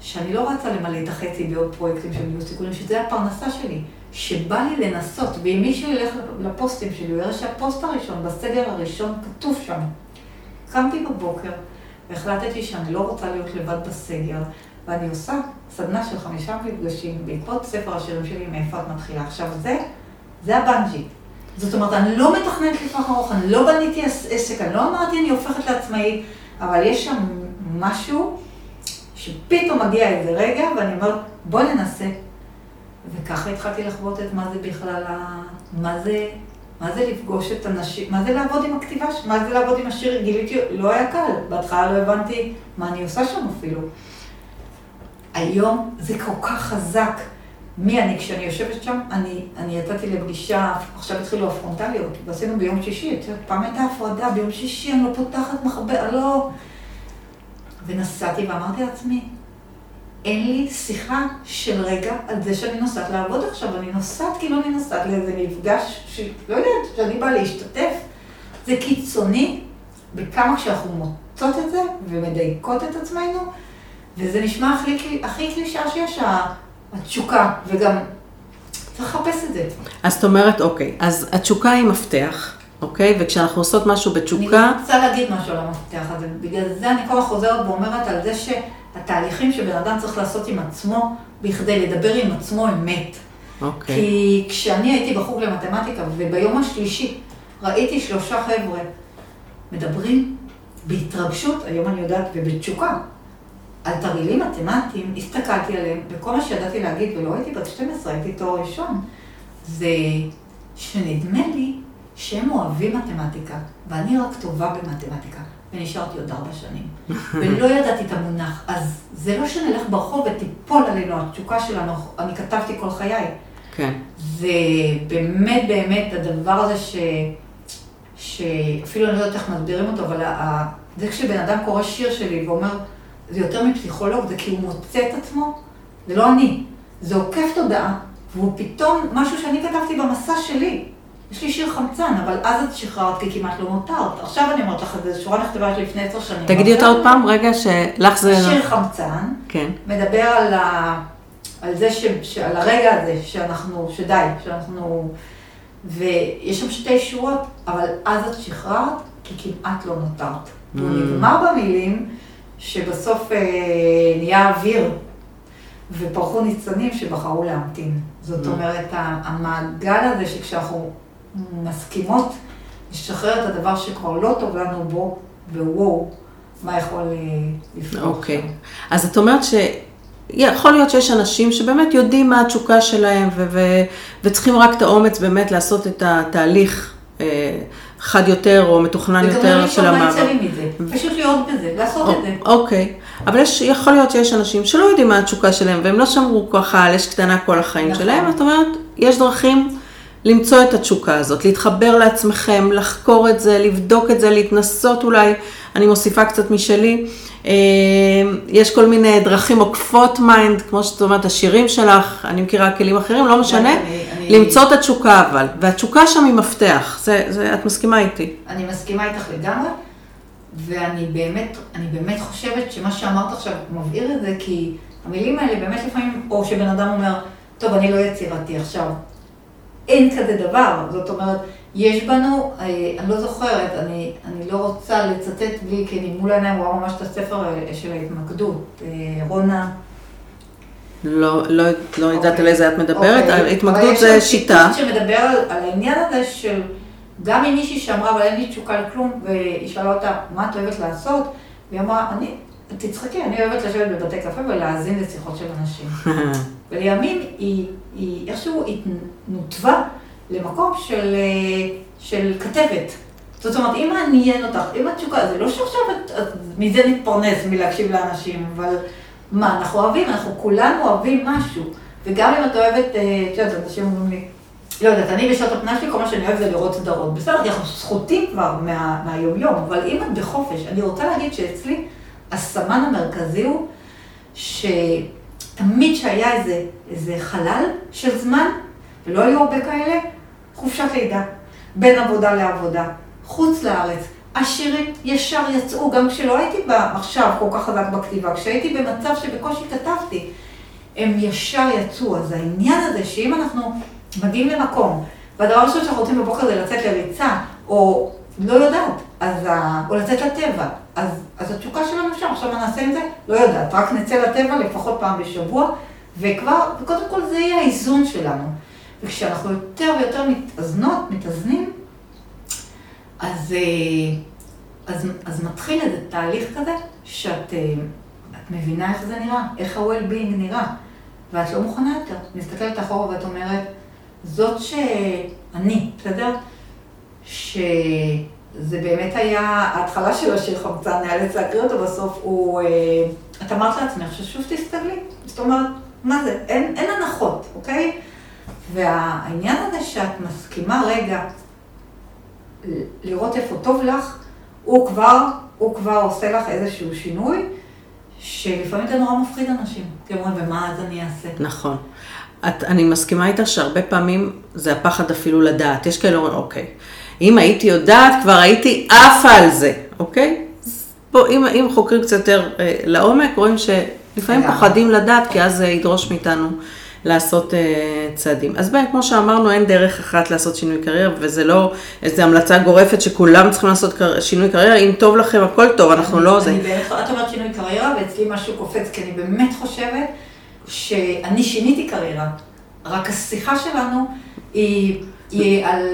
שאני לא רצה למלא את החצי בעוד פרויקטים של ניהול סיכונים, שזה הפרנסה שלי. שבא לי לנסות, ואם מישהו ילך לפוסטים שלי, הוא יראה שהפוסט הראשון, בסגר הראשון, כתוב שם. קמתי בבוקר, והחלטתי שאני לא רוצה להיות לבד בסגר, ואני עושה סדנה של חמישה מפגשים בעקבות ספר השירים שלי, מאיפה את מתחילה. עכשיו זה, זה הבנג'י. זאת אומרת, אני לא מתכננת לטווח ארוך, אני לא בניתי עסק, אני לא אמרתי אני הופכת לעצמאי, אבל יש שם משהו שפתאום מגיע איזה רגע, ואני אומרת, בוא ננסה. וככה התחלתי לחוות את מה זה בכלל, מה זה, מה זה לפגוש את הנשים, מה זה לעבוד עם הכתיבה, מה זה לעבוד עם השיר, גיליתי, לא היה קל, בהתחלה לא הבנתי מה אני עושה שם אפילו. היום זה כל כך חזק. מי אני? כשאני יושבת שם, אני, אני יצאתי לפגישה, עכשיו התחילו הפרונטליות, ועשינו ביום שישי, פעם הייתה הפרדה, ביום שישי אני לא פותחת מחבר, לא... ונסעתי ואמרתי לעצמי, אין לי שיחה של רגע על זה שאני נוסעת לעבוד עכשיו, אני נוסעת כאילו אני נוסעת לאיזה מפגש, שלא יודעת, שאני באה להשתתף. זה קיצוני בכמה כשאנחנו מוצאות את זה ומדייקות את עצמנו, וזה נשמע הכי, הכי קלישה שיש, התשוקה, וגם צריך לחפש את זה. אז את אומרת, אוקיי, אז התשוקה היא מפתח, אוקיי? וכשאנחנו עושות משהו בתשוקה... אני רוצה להגיד משהו על המפתח הזה, בגלל זה אני כל הזמן חוזרת ואומרת על זה שהתהליכים שבן אדם צריך לעשות עם עצמו, בכדי לדבר עם עצמו אמת. אוקיי. כי כשאני הייתי בחוג למתמטיקה, וביום השלישי ראיתי שלושה חבר'ה מדברים בהתרגשות, היום אני יודעת, ובתשוקה, על תרגילים מתמטיים, הסתכלתי עליהם, וכל מה שידעתי להגיד, ולא הייתי בת 12, הייתי תואר ראשון, זה שנדמה לי שהם אוהבים מתמטיקה, ואני רק טובה במתמטיקה, ונשארתי עוד ארבע שנים. ולא ידעתי את המונח, אז זה לא שנלך ברחוב ותיפול עלינו התשוקה שלנו, אני כתבתי כל חיי. כן. זה באמת באמת הדבר הזה ש... שאפילו אני לא יודעת איך מסבירים אותו, אבל זה כשבן אדם קורא שיר שלי ואומר, זה יותר מפסיכולוג, זה כי הוא מוצא את עצמו, זה לא אני. זה עוקף תודעה, והוא פתאום, משהו שאני כתבתי במסע שלי. יש לי שיר חמצן, אבל אז את שחררת כי כמעט לא מותרת. עכשיו אני אומרת לך, זו שורה נכתבה לי לפני עשר שנים. תגידי אותה עוד פעם, רגע, שלך זה... שיר חמצן, כן. מדבר על, ה... על זה, ש... ש... על הרגע הזה, שאנחנו, שדי, שאנחנו... ויש שם שתי שורות, אבל אז את שחררת, כי כמעט לא נותרת. Mm. הוא נגמר במילים, שבסוף אה, נהיה אוויר, ופרחו ניצנים שבחרו להמתין. זאת mm. אומרת, המעגל הזה שכשאנחנו מסכימות לשחרר את הדבר שכבר לא טוב לנו בו, ווואו, מה יכול אה, לפתוח אוקיי. Okay. אז את אומרת ש... יכול להיות שיש אנשים שבאמת יודעים מה התשוקה שלהם ו- ו- וצריכים רק את האומץ באמת לעשות את התהליך אה, חד יותר או מתוכנן יותר של המעבר. וגם לא לי מזה, פשוט להיות בזה, לעשות את זה. אוקיי, אבל יש, יכול להיות שיש אנשים שלא יודעים מה התשוקה שלהם, והם לא שמרו ככה על אש קטנה כל החיים נכון. שלהם, זאת אומרת, יש דרכים למצוא את התשוקה הזאת, להתחבר לעצמכם, לחקור את זה, לבדוק את זה, להתנסות אולי, אני מוסיפה קצת משלי. אה, יש כל מיני דרכים עוקפות mind, כמו שאת אומרת, השירים שלך, אני מכירה כלים אחרים, לא משנה, אני- אני- למצוא את התשוקה אבל, והתשוקה שם היא מפתח, זה, זה, את מסכימה איתי. אני מסכימה איתך לגמרי, ואני באמת, אני באמת חושבת שמה שאמרת עכשיו מבהיר את זה, כי המילים האלה באמת לפעמים, או שבן אדם אומר, טוב, אני לא יצירתי עכשיו. אין כזה דבר, זאת אומרת, יש בנו, אה, אני לא זוכרת, אני, אני לא רוצה לצטט בלי, כי אני מול העיניים רואה ממש את הספר אה, של ההתמקדות, אה, רונה. לא, לא, לא יודעת אוקיי. על איזה את מדברת, אוקיי. אבל ההתמקדות יש זה שיטה. שמדבר על, על העניין הזה של גם אם מישהי שאמרה, אבל אין לי תשוקה לכלום, והיא שאלה אותה, מה את אוהבת לעשות? והיא אמרה, אני, תצחקי, אני אוהבת לשבת בבתי קפה ולהאזין לשיחות של אנשים. ולימים היא, היא איכשהו נותבה למקום של, אה, של כתבת. זאת אומרת, אם מעניין אותך, אם התשוקה, זה לא שעכשיו את, את, מזה נתפרנס, מלהקשיב לאנשים, אבל מה, אנחנו אוהבים, אנחנו כולנו אוהבים משהו. וגם אם את אוהבת, אה, את יודעת, אנשים אומרים לי, לא יודעת, אני בשעות הפנאי שלי, כל מה שאני אוהבת זה לראות סדרות. בסדר, אנחנו זכותים כבר מה, מהיומיום, אבל אם את בחופש, אני רוצה להגיד שאצלי, הסמן המרכזי הוא, שתמיד שהיה איזה, איזה חלל של זמן, ולא היו הרבה כאלה, חופשת לידה, בין עבודה לעבודה, חוץ לארץ. השירים ישר יצאו, גם כשלא הייתי עכשיו כל כך חזק בכתיבה, כשהייתי במצב שבקושי כתבתי, הם ישר יצאו. אז העניין הזה שאם אנחנו מגיעים למקום, והדבר הראשון שאנחנו רוצים בבוקר זה לצאת לריצה, או לא יודעת, אז ה... או לצאת לטבע, אז, אז התשוקה שלנו שם, עכשיו מה נעשה עם זה? לא יודעת, רק נצא לטבע לפחות פעם בשבוע, וכבר, וקודם כל זה יהיה האיזון שלנו. וכשאנחנו יותר ויותר מתאזנות, מתאזנים, אז, אה, אז, אז מתחיל איזה תהליך כזה, שאת אה, את מבינה איך זה נראה, איך ה-well-being נראה, ואת לא מוכנה יותר. מסתכלת אחורה ואת אומרת, זאת שאני, בסדר? שזה באמת היה, ההתחלה של השיר חמצן, נאלץ להקריא אותו בסוף, הוא, אה, את אמרת לעצמך ששוב תסתגלי. זאת אומרת, מה זה? אין, אין הנחות, אוקיי? והעניין הזה שאת מסכימה רגע לראות איפה טוב לך, הוא כבר, הוא כבר עושה לך איזשהו שינוי, שלפעמים זה נורא מפחיד אנשים. כי אומרים, ומה אז אני אעשה? נכון. את, אני מסכימה איתך שהרבה פעמים זה הפחד אפילו לדעת. יש כאלה אומרים, אוקיי, אם הייתי יודעת, כבר הייתי עפה על זה, אוקיי? בוא, אם, אם חוקרים קצת יותר אה, לעומק, רואים שלפעמים. פוחדים לדעת, כי אז זה ידרוש מאיתנו לעשות אה, צעדים. אז באמת, כמו שאמרנו, אין דרך אחת לעשות שינוי קריירה, וזה לא איזו המלצה גורפת שכולם צריכים לעשות קר... שינוי קריירה. אם טוב לכם, הכל טוב, אנחנו לא זה. אני באמת, את אומרת שינוי קריירה, ואצלי משהו קופץ, כי אני באמת חושבת שאני שיניתי קריירה. רק השיחה שלנו היא, היא על,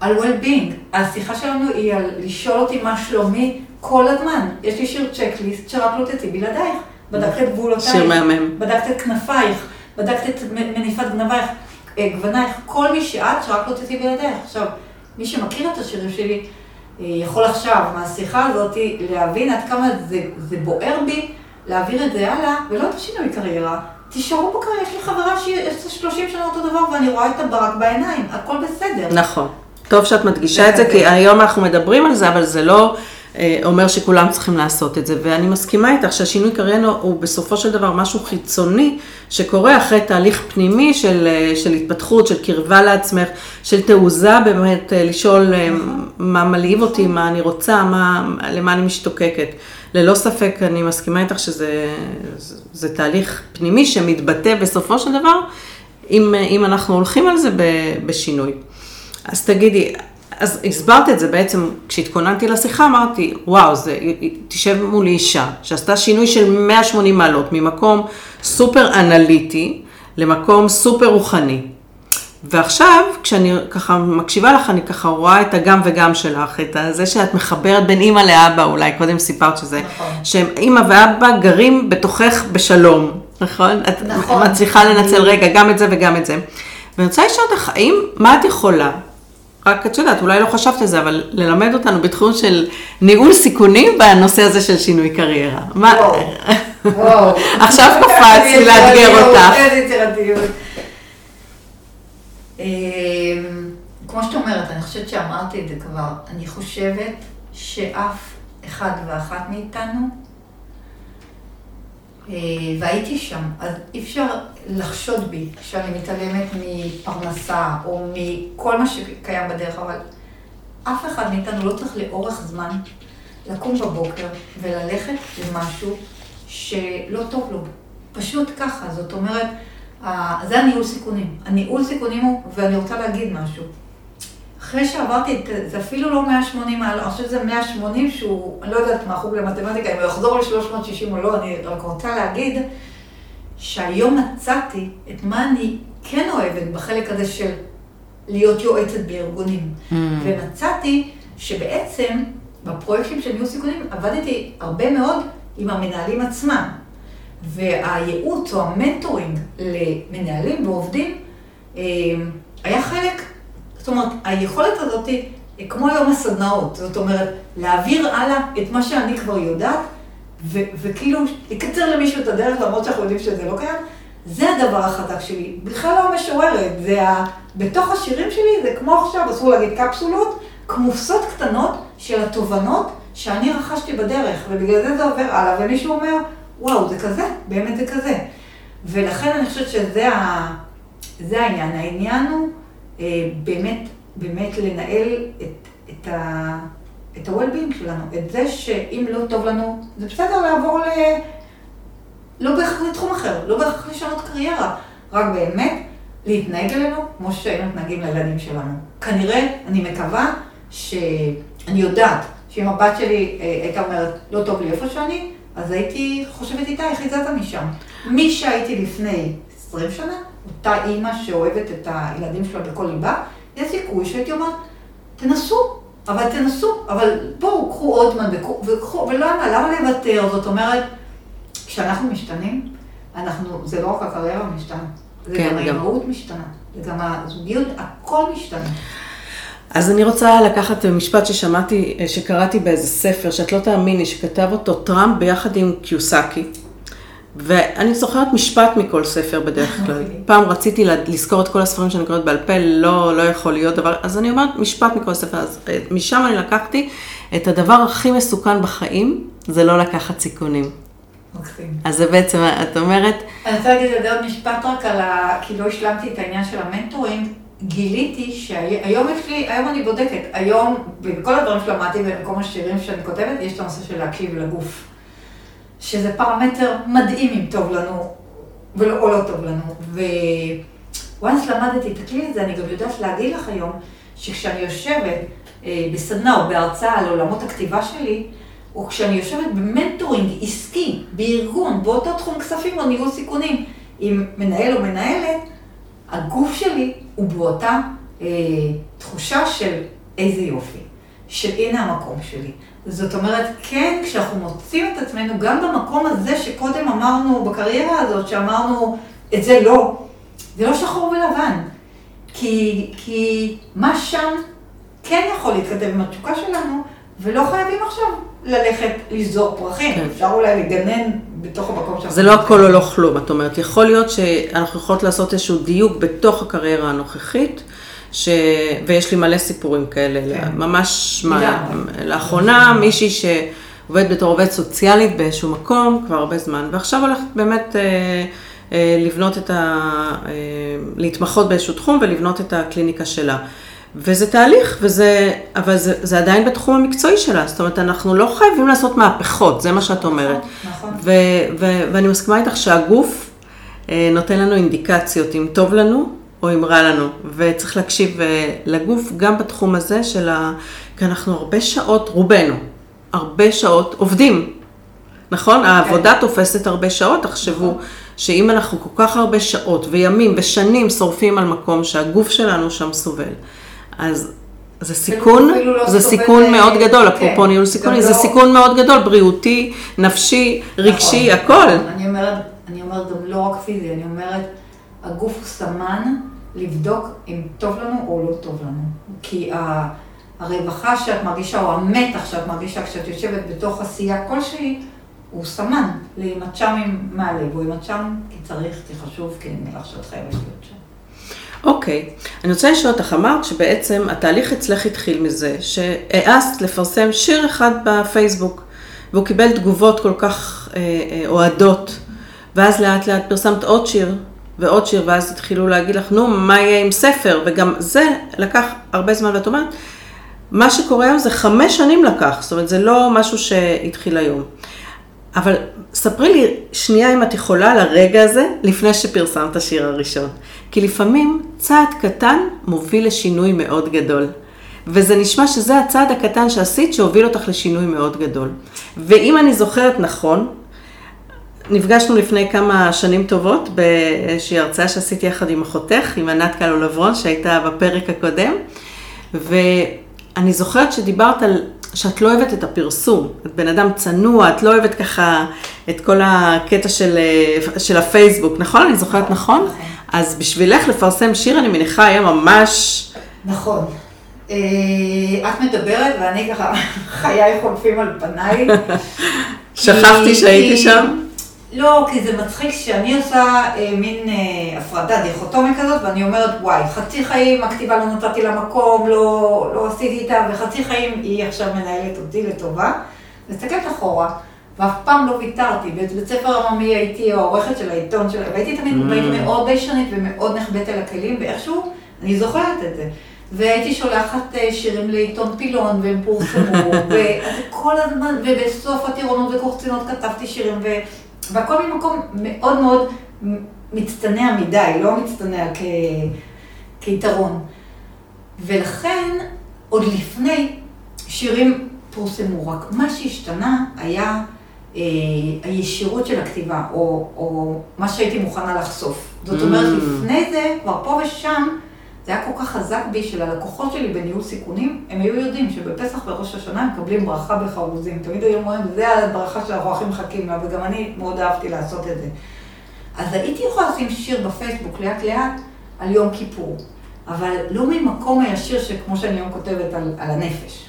על well-being. השיחה שלנו היא על לשאול אותי מה שלומי כל הזמן. יש לי שיר צ'קליסט שרק תצאי בלעדייך. בדקת את גבולותייך. שיר מהמם. בדקת את כנפייך. בדקת את מניפת גנבייך, אה, גוונייך. כל מי שאת, שרק לא תצאי בלעדייך. עכשיו, מי שמכיר את השירים שלי, אה, יכול עכשיו, מהשיחה הזאת, להבין עד כמה זה, זה בוער בי, להעביר את זה הלאה, ולא את השינוי קריירה. תישארו בקריירה, יש לי חברה שיש לה 30 שנה אותו דבר, ואני רואה את הברק בעיניים, הכל בסדר. נכון. טוב שאת מדגישה את זה, כי. היום אנחנו מדברים על זה, אבל זה לא אומר שכולם צריכים לעשות את זה. ואני מסכימה איתך שהשינוי קריירה הוא בסופו של דבר משהו חיצוני, שקורה אחרי תהליך פנימי של, אה, של התפתחות, של קרבה לעצמך, של תעוזה באמת, אה, לשאול אה, מה מלהיב אותי, מה אני רוצה, מה, למה אני משתוקקת. ללא ספק, אני מסכימה איתך שזה זה, זה תהליך פנימי שמתבטא בסופו של דבר, אם, אה, אם אנחנו הולכים על זה בשינוי. אז תגידי, אז הסברת את זה בעצם, כשהתכוננתי לשיחה אמרתי, וואו, זה, תשב מולי אישה שעשתה שינוי של 180 מעלות, ממקום סופר אנליטי למקום סופר רוחני. ועכשיו, כשאני ככה מקשיבה לך, אני ככה רואה את הגם וגם שלך, את זה שאת מחברת בין אימא לאבא, אולי קודם סיפרת שזה, נכון. שהם אימא ואבא גרים בתוכך בשלום, נכון? את נכון. מצליחה לנצל רגע גם את זה וגם את זה. ואני רוצה לשאול אותך, האם, מה את יכולה, רק את יודעת, אולי לא חשבת על זה, אבל ללמד אותנו בתחום של ניהול סיכונים בנושא הזה של שינוי קריירה. מה... וואו. עכשיו קפץ לי לאתגר אותך. איזה יצירתיות. אמ, כמו שאת אומרת, אני חושבת שאמרתי את זה כבר, אני חושבת שאף אחד ואחת מאיתנו, והייתי שם, אז אי אפשר לחשוד בי שאני מתעלמת מפרנסה או מכל מה שקיים בדרך, אבל אף אחד מאיתנו לא צריך לאורך זמן לקום בבוקר וללכת למשהו שלא טוב לו. פשוט ככה, זאת אומרת, זה הניהול סיכונים. הניהול סיכונים הוא, ואני רוצה להגיד משהו. אחרי שעברתי את, זה אפילו לא 180 מעלות, אני חושבת שזה 180 שהוא, אני לא יודעת מה חוג למתמטיקה, אם הוא יחזור ל-360 או לא, אני רק רוצה להגיד שהיום מצאתי את מה אני כן אוהבת בחלק הזה של להיות יועצת בארגונים. Mm. ומצאתי שבעצם בפרויקטים של ניהול סיכונים עבדתי הרבה מאוד עם המנהלים עצמם. והייעוץ או המנטורינג למנהלים ועובדים אה, היה חלק, אומרת, היכולת הזאת היא כמו היום הסדנאות, זאת אומרת, להעביר הלאה את מה שאני כבר יודעת, ו- וכאילו לקצר למישהו את הדרך, למרות שאנחנו יודעים שזה לא קיים, זה הדבר החזק שלי. בכלל לא המשוררת, זה ה... בתוך השירים שלי זה כמו עכשיו, אסור להגיד קפסולות, כמוסות קטנות של התובנות שאני רכשתי בדרך, ובגלל זה זה עובר הלאה, ומישהו אומר, וואו, זה כזה, באמת זה כזה. ולכן אני חושבת שזה ה... זה העניין. העניין הוא באמת, באמת לנהל את, את, ה, את ה-well-being שלנו, את זה שאם לא טוב לנו, זה בסדר לעבור ל... לא בהכרח לתחום אחר, לא בהכרח לשנות קריירה, רק באמת להתנהג אלינו כמו שהיינו מתנהגים לילדים שלנו. כנראה, אני מקווה שאני יודעת שאם הבת שלי אה, הייתה אומרת, לא טוב לי איפה שאני, אז הייתי חושבת איתה, איך יצאת משם? מי שהייתי לפני 20 שנה, אותה אימא שאוהבת את הילדים שלה בכל ליבה, יש סיכוי שהייתי אומרת, תנסו, אבל תנסו, אבל בואו, קחו עוד זמן וקחו, ולמה, למה לוותר? זאת אומרת, כשאנחנו משתנים, אנחנו, זה לא רק הקריירה משתנה, זה כן, גם האימהות משתנה, זה גם הזוגיות, הכל משתנה. אז אני רוצה לקחת משפט ששמעתי, שקראתי באיזה ספר, שאת לא תאמיני, שכתב אותו טראמפ ביחד עם קיוסקי. ואני זוכרת משפט מכל ספר בדרך כלל. אוקיי. פעם רציתי לזכור את כל הספרים שאני קוראת בעל פה, לא, לא יכול להיות דבר, אז אני אומרת משפט מכל ספר. אז אה, משם אני לקחתי את הדבר הכי מסוכן בחיים, זה לא לקחת סיכונים. אוקיי. אז זה בעצם, את אומרת... אני רוצה להגיד זה עוד משפט רק על ה... כי לא השלמתי את העניין של המנטורינג. גיליתי שהיום יש לי, היום אני בודקת, היום, בכל הדברים שלמדתי במקום השירים שאני כותבת, יש את הנושא של להקשיב לגוף. שזה פרמטר מדהים אם טוב לנו, ולא, או לא טוב לנו. וואנס למדתי את הכלי הזה, אני גם יודעת להגיד לך היום, שכשאני יושבת אה, בסדנה או בהרצאה על עולמות הכתיבה שלי, או כשאני יושבת במנטורינג עסקי, בארגון, באותו תחום כספים או ניהול סיכונים, עם מנהל או מנהלת, הגוף שלי הוא באותה אה, תחושה של איזה יופי, של הנה המקום שלי. זאת אומרת, כן, כשאנחנו מוצאים את עצמנו, גם במקום הזה שקודם אמרנו, בקריירה הזאת, שאמרנו, את זה לא, זה לא שחור ולבן. כי, כי מה שם כן יכול להתקדם עם התשוקה שלנו, ולא חייבים עכשיו ללכת לזור פרחים. כן. אפשר אולי לגנן בתוך המקום שלנו. זה לא הכל או לא כלום, את אומרת. יכול להיות שאנחנו יכולות לעשות איזשהו דיוק בתוך הקריירה הנוכחית. ש... ויש לי מלא סיפורים כאלה, כן. ממש מה... לאחרונה מישהי שעובדת בתור עובדת סוציאלית באיזשהו מקום כבר הרבה זמן, ועכשיו הולכת באמת אה, אה, לבנות את ה... אה, להתמחות באיזשהו תחום ולבנות את הקליניקה שלה. וזה תהליך, וזה, אבל זה, זה עדיין בתחום המקצועי שלה, זאת אומרת, אנחנו לא חייבים לעשות מהפכות, זה מה שאת אומרת. נכון. ו, ו, ואני מסכימה איתך שהגוף אה, נותן לנו אינדיקציות, אם טוב לנו או אם רע לנו, וצריך להקשיב אה, לגוף גם בתחום הזה של ה... כי אנחנו הרבה שעות, רובנו, הרבה שעות עובדים, נכון? Okay. כן. העבודה תופסת הרבה שעות, תחשבו נכון. שאם אנחנו כל כך הרבה שעות וימים ושנים שורפים על מקום שהגוף שלנו שם סובל, אז זה סיכון, לא זה סיכון ל... מאוד גדול, כן, אפרופו ניהול סיכוני, זה לא... סיכון מאוד גדול, בריאותי, נפשי, רגשי, נכון, הכל. אני אומרת, אני אומרת גם לא רק פיזי, אני אומרת, הגוף הוא סמן לבדוק אם טוב לנו או לא טוב לנו. כי הרווחה שאת מרגישה, או המתח שאת מרגישה כשאת יושבת בתוך עשייה כלשהי, הוא סמן להימצ'אמים מהלב, הוא הימצ'אם כי צריך, כי חשוב, כי נראה שאת חייבת להיות שם. אוקיי, אני רוצה לשאול אותך, אמרת שבעצם התהליך אצלך התחיל מזה שהעזת לפרסם שיר אחד בפייסבוק, והוא קיבל תגובות כל כך אה, אה, אוהדות, ואז לאט לאט פרסמת עוד שיר ועוד שיר, ואז התחילו להגיד לך, נו, מה יהיה עם ספר? וגם זה לקח הרבה זמן, ואת אומרת, מה שקורה היום זה חמש שנים לקח, זאת אומרת, זה לא משהו שהתחיל היום. אבל ספרי לי שנייה אם את יכולה על הרגע הזה, לפני שפרסמת השיר הראשון. כי לפעמים צעד קטן מוביל לשינוי מאוד גדול. וזה נשמע שזה הצעד הקטן שעשית שהוביל אותך לשינוי מאוד גדול. ואם אני זוכרת נכון, נפגשנו לפני כמה שנים טובות באיזושהי הרצאה שעשיתי יחד עם אחותך, עם ענת קלו לברון, שהייתה בפרק הקודם, ואני זוכרת שדיברת על שאת לא אוהבת את הפרסום, את בן אדם צנוע, את לא אוהבת ככה את כל הקטע של, של הפייסבוק, נכון? אני זוכרת נכון? נכון. אז בשבילך לפרסם שיר, אני מניחה, היה ממש... נכון. אה, את מדברת ואני ככה, חיי חולפים על פניי. שכחתי שהייתי שם. לא, כי זה מצחיק שאני עושה אה, מין אה, הפרדה דיכוטומית כזאת, ואני אומרת, וואי, חצי חיים הכתיבה לא נתתי לה מקום, לא, לא עשיתי איתה, וחצי חיים היא עכשיו מנהלת אותי לטובה. מסתכלת אחורה, ואף פעם לא ויתרתי. בבית ספר עממי הייתי העורכת של העיתון שלה, והייתי תמיד, mm. מאוד ביישנית ומאוד נחבאת על הכלים, ואיכשהו, אני זוכרת את זה. והייתי שולחת אה, שירים לעיתון פילון, והם פורסמו, וכל הזמן, ובסוף הטירונות וקורצינות כתבתי שירים, ו... והכל ממקום מאוד מאוד מצטנע מדי, לא מצטנע כ... כיתרון. ולכן, עוד לפני שירים פורסמו, רק מה שהשתנה היה אה, הישירות של הכתיבה, או, או מה שהייתי מוכנה לחשוף. זאת אומרת, mm. לפני זה, כבר פה ושם, זה היה כל כך חזק בי של הלקוחות שלי בניהול סיכונים, הם היו יודעים שבפסח וראש השנה מקבלים ברכה בחרוזים. תמיד היו אומרים, זה הברכה שאנחנו הכי מחכים לה, וגם אני מאוד אהבתי לעשות את זה. אז הייתי יכולה לשים שיר בפייסבוק לאט לאט על יום כיפור, אבל לא ממקום הישיר שכמו שאני היום כותבת על, על הנפש.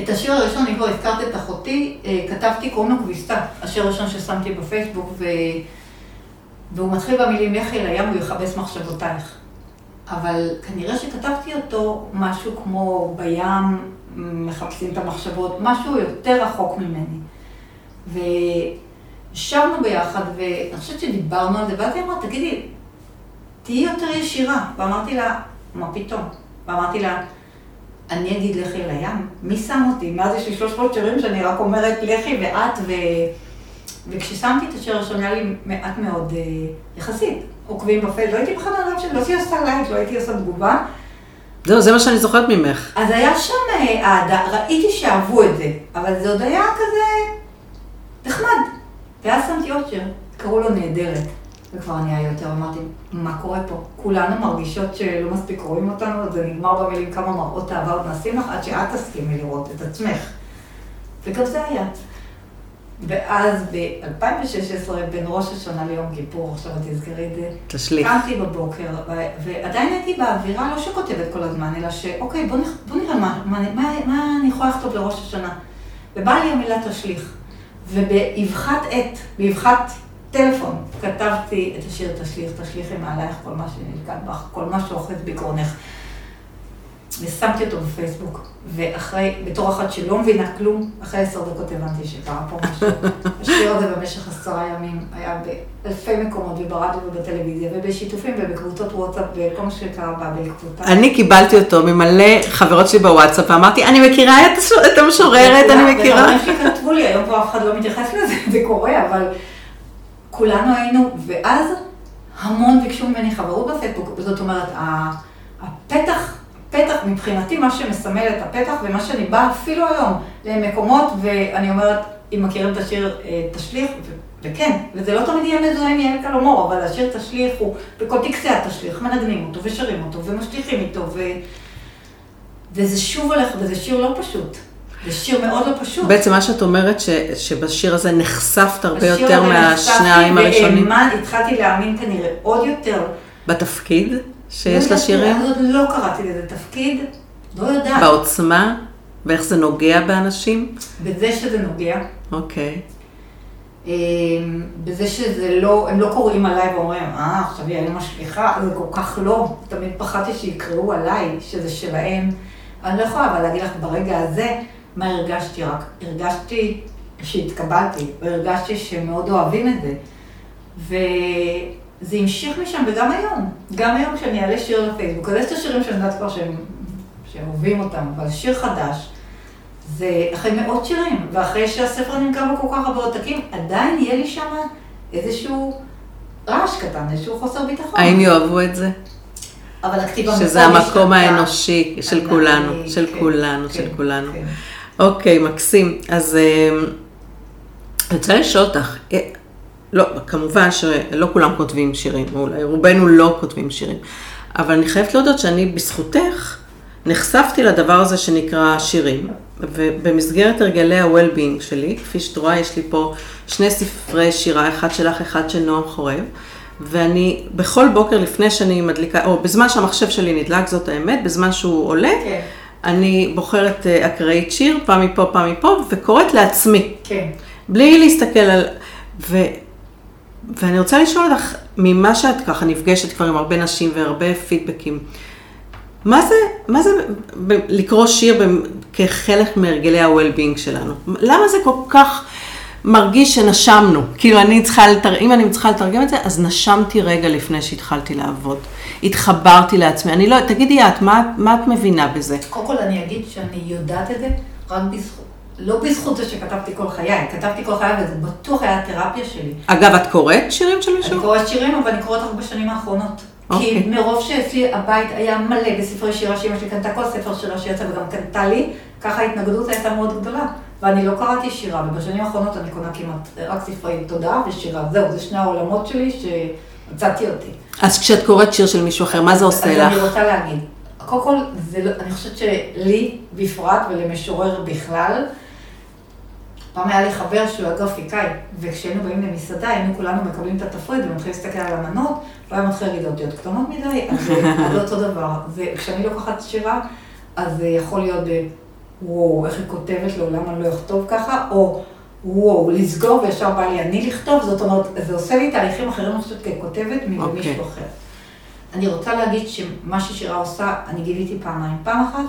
את השיר הראשון, אם כבר הזכרת את אחותי, אה, כתבתי, קוראים לו כביסה, השיר הראשון ששמתי בפייסבוק, ו... והוא מתחיל במילים, לכי אל הים, הוא יכבס מחשבותייך. אבל כנראה שכתבתי אותו משהו כמו בים, מחפשים את המחשבות, משהו יותר רחוק ממני. וישבנו ביחד, ואני חושבת שדיברנו על זה, ואז היא אמרה, תגידי, תהיי יותר ישירה. ואמרתי לה, מה פתאום? ואמרתי לה, אני אגיד לכי אל הים? מי שם אותי? מאז יש לי 300 שירים שאני רק אומרת לכי ואת, ו... וכששמתי את השיר הראשון היה לי מעט מאוד, אה, יחסית, עוקבים בפייס, לא הייתי בכלל אדם של, לא הייתי עושה לייק, לא הייתי עושה תגובה. זהו, זה מה שאני זוכרת ממך. אז היה שם אה, אהדה, ראיתי שאהבו את זה, אבל זה עוד היה כזה נחמד. ואז שמתי עוד שיר, קראו לו נהדרת. וכבר נהיה יותר, אמרתי, מה קורה פה? כולנו מרגישות שלא מספיק רואים אותנו, זה נגמר במילים כמה מראות אהבה עוד נשים לך, עד שאת תסכימי לראות את עצמך. וגם זה היה. ואז ב-2016, בין ראש השנה ליום כיפור, עכשיו את תזכרי את זה, תשליך. קמתי בבוקר, ועדיין הייתי באווירה, לא שכותבת כל הזמן, אלא שאוקיי, בוא. בוא נראה מה, מה, מה, מה אני יכולה לכתוב לראש השנה. ובאה לי המילה תשליך, ובאבחת עת, באבחת טלפון, כתבתי את השיר תשליך, תשליכי מעלייך כל מה שנלכד בך, כל מה שאוחז בגרונך. ושמתי אותו בפייסבוק, ואחרי, בתור אחת שלא מבינה כלום, אחרי עשר דקות הבנתי שקרה פה משהו. השיר הזה במשך עשרה ימים היה באלפי מקומות, וברדיו ובטלוויזיה, ובשיתופים ובקבוצות וואטסאפ, וכל מה שקרה בה בעקבותיו. אני קיבלתי אותו ממלא חברות שלי בוואטסאפ, ואמרתי, אני מכירה את המשוררת, אני מכירה. וחברים שלי כתבו לי, היום פה אף אחד לא מתייחס לזה, זה קורה, אבל כולנו היינו, ואז המון ביקשו ממני חברות בפייסבוק, זאת אומרת, הפתח... פתח, מבחינתי מה שמסמל את הפתח ומה שאני באה אפילו היום למקומות ואני אומרת, אם מכירים את השיר אה, תשליך, וכן, וזה לא תמיד יהיה מזוהה עם יעל קלומור, אבל השיר תשליך הוא, בכל טקסי התשליך, מנגנים אותו ושרים אותו ומשליכים איתו, ו... וזה שוב הולך, וזה שיר לא פשוט. זה שיר מאוד לא פשוט. בעצם מה שאת אומרת, ש, שבשיר הזה נחשפת הרבה יותר מהשניים הראשונים. בשיר הזה נחשפתי, והתחלתי להאמין כנראה עוד יותר. בתפקיד? שיש? יודעת, אני עוד לא קראתי לזה תפקיד, לא יודעת. בעוצמה? ואיך זה נוגע באנשים? בזה שזה נוגע, אוקיי. אה, בזה שזה לא, הם לא קוראים עליי ואומרים, אה, עכשיו היא היום משליכה, זה כל כך לא. תמיד פחדתי שיקראו עליי, שזה שלהם. אני לא יכולה אבל להגיד לך ברגע הזה מה הרגשתי, רק הרגשתי שהתקבלתי, והרגשתי שמאוד אוהבים את זה. וזה המשיך משם, וגם היום, גם היום כשאני אעלה שיר לפייסבוק, אז יש את השירים שאני יודעת כבר שהם, שהם אוהבים אותם, אבל שיר חדש, זה אחרי מאות שירים, ואחרי שהספר נמכר בכל כך הרבה עותקים, עדיין יהיה לי שם איזשהו רעש קטן, איזשהו חוסר ביטחון. האם יאהבו את זה? אבל הכתיבה שזה המקום השתנתה. האנושי של אני- כולנו, כן, של כן, כולנו, כן, של כולנו. כן. אוקיי, מקסים. אז אה, אני רוצה לשאול אותך, אה, לא, כמובן שלא כולם כותבים שירים, אולי רובנו לא כותבים שירים, אבל אני חייבת להודות שאני בזכותך נחשפתי לדבר הזה שנקרא שירים, ובמסגרת הרגלי ה-well-being שלי, כפי שאת רואה, יש לי פה שני ספרי שירה, אחד שלך, אחד של נועם חורב, ואני בכל בוקר לפני שאני מדליקה, או בזמן שהמחשב שלי נדלק, זאת האמת, בזמן שהוא עולה, כן. אני בוחרת אה, אקראית שיר, פעם מפה, פעם מפה, וקוראת לעצמי, כן. בלי להסתכל על... ו... ואני רוצה לשאול אותך, ממה שאת ככה נפגשת כבר עם הרבה נשים והרבה פידבקים, מה זה, מה זה לקרוא שיר כחלק מהרגלי ה-well-being שלנו? למה זה כל כך מרגיש שנשמנו? כאילו, אני צריכה, לתר... אם אני צריכה לתרגם את זה, אז נשמתי רגע לפני שהתחלתי לעבוד. התחברתי לעצמי. אני לא, תגידי את, מה, מה את מבינה בזה? קודם כל אני אגיד שאני יודעת את זה רק בזכות, לא בזכות זה שכתבתי כל חיי, כתבתי כל חיי וזה בטוח היה התרפיה שלי. אגב, את קוראת שירים של מישהו? אני קוראת שירים, אבל אני קוראת רק בשנים האחרונות. אוקיי. כי מרוב שאצלי הבית היה מלא בספרי שירה שאמא שלי קנתה כל ספר שירה שיצא וגם קנתה לי, ככה ההתנגדות הייתה מאוד גדולה. ואני לא קראתי שירה, ובשנים האחרונות אני קונה כמעט רק ספרי תודעה ושירה. זהו, זה שני העולמות שלי שמצאתי אותי. אז כשאת קוראת שיר של מישהו אחר, מה זה עושה אז לך? אני רוצה להגיד, קודם כל, זה לא, אני חושבת שלי בפרט ולמשורר בכלל, פעם היה לי חבר שהוא היה גרפיקאי, וכשהיינו באים למסעדה, היינו כולנו מקבלים את התפריט ומתחילים להסתכל על המנות, הוא היה מתחיל להגיד אותיות קטנות מדי, אז זה אותו דבר. זה, כשאני לוקחת שירה, אז זה יכול להיות ב... וואו, איך היא כותבת, לעולם אני לא אכתוב ככה, או וואו, לסגור וישר בא לי אני לכתוב, זאת אומרת, זה עושה לי תהליכים אחרים, אני חושבת, ככותבת ממישהו אוקיי. אחר. אני רוצה להגיד שמה ששירה עושה, אני גיליתי פעמיים. פעם אחת,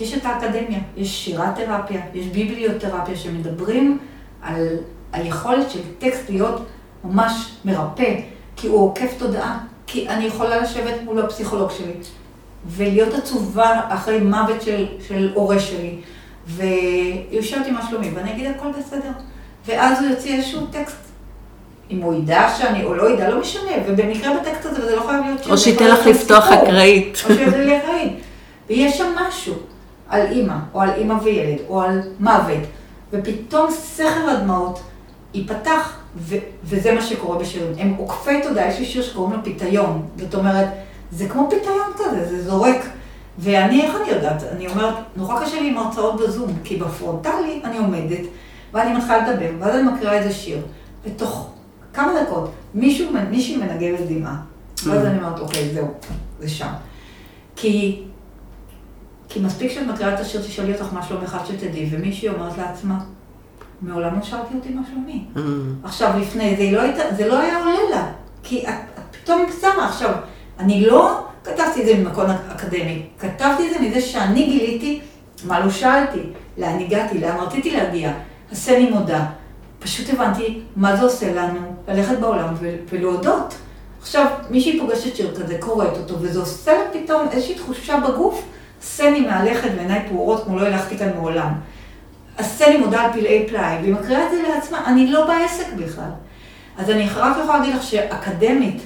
יש את האקדמיה, יש שירת תרפיה, יש ביבליותרפיה שמדברים על היכולת של טקסט להיות ממש מרפא, כי הוא עוקף תודעה. כי אני יכולה לשבת מול הפסיכולוג שלי ולהיות עצובה אחרי מוות של, של הורה שלי, ויושב אותי מה שלומי, ואני אגיד הכל בסדר. ואז הוא יוציא איזשהו טקסט. אם הוא ידע שאני, או לא ידע, לא משנה, ובמקרה בטקסט הזה, וזה לא חייב להיות או שייתן לך לפתוח. אקראית. או שיביא לי אקראית. ויש שם משהו על אימא, או על אימא וילד, או על מוות, ופתאום סכר הדמעות ייפתח, ו- וזה מה שקורה בשירים. הם עוקפי תודעה, יש לי שיר שקוראים לו פיתיון. זאת אומרת, זה כמו פיתיון כזה, זה זורק. ואני, איך אני יודעת? אני אומרת, נורא קשה לי עם הרצאות בזום, כי בפרונטלי אני עומדת, ואני מתחילה לדבר, ואז אני מקריאה איזה שיר. ותוך כמה דקות, מישהו, מישהי מנגבת דמעה. ואז אני אומרת, אוקיי, זהו, זה שם. כי, כי מספיק שאת מקריאה את השיר, תשאלי אותך מה שלומך שתדעי, ומישהי אומרת לעצמה, מעולם לא שאלתי אותי מה שלומי. Mm. עכשיו, לפני זה, לא הייתה, זה לא היה עולה לה, כי את, את פתאום שמה עכשיו, אני לא כתבתי את זה ממקום אקדמי, כתבתי את זה מזה שאני גיליתי מה לא שאלתי, לאן הגעתי, לאן רציתי להגיע, עשני מודה. פשוט הבנתי מה זה עושה לנו ללכת בעולם ולהודות. עכשיו, מישהי פוגשת שיר כזה, קוראת אותו, וזה עושה לה פתאום איזושהי תחושה בגוף, עשני מהלכת ועיניי פעורות כמו לא הלכתי כאן מעולם. עשני מודה על פלאי פלאי, והיא מקריאה את זה לעצמה, אני לא בעסק בכלל. אז אני רק יכולה להגיד לך שאקדמית,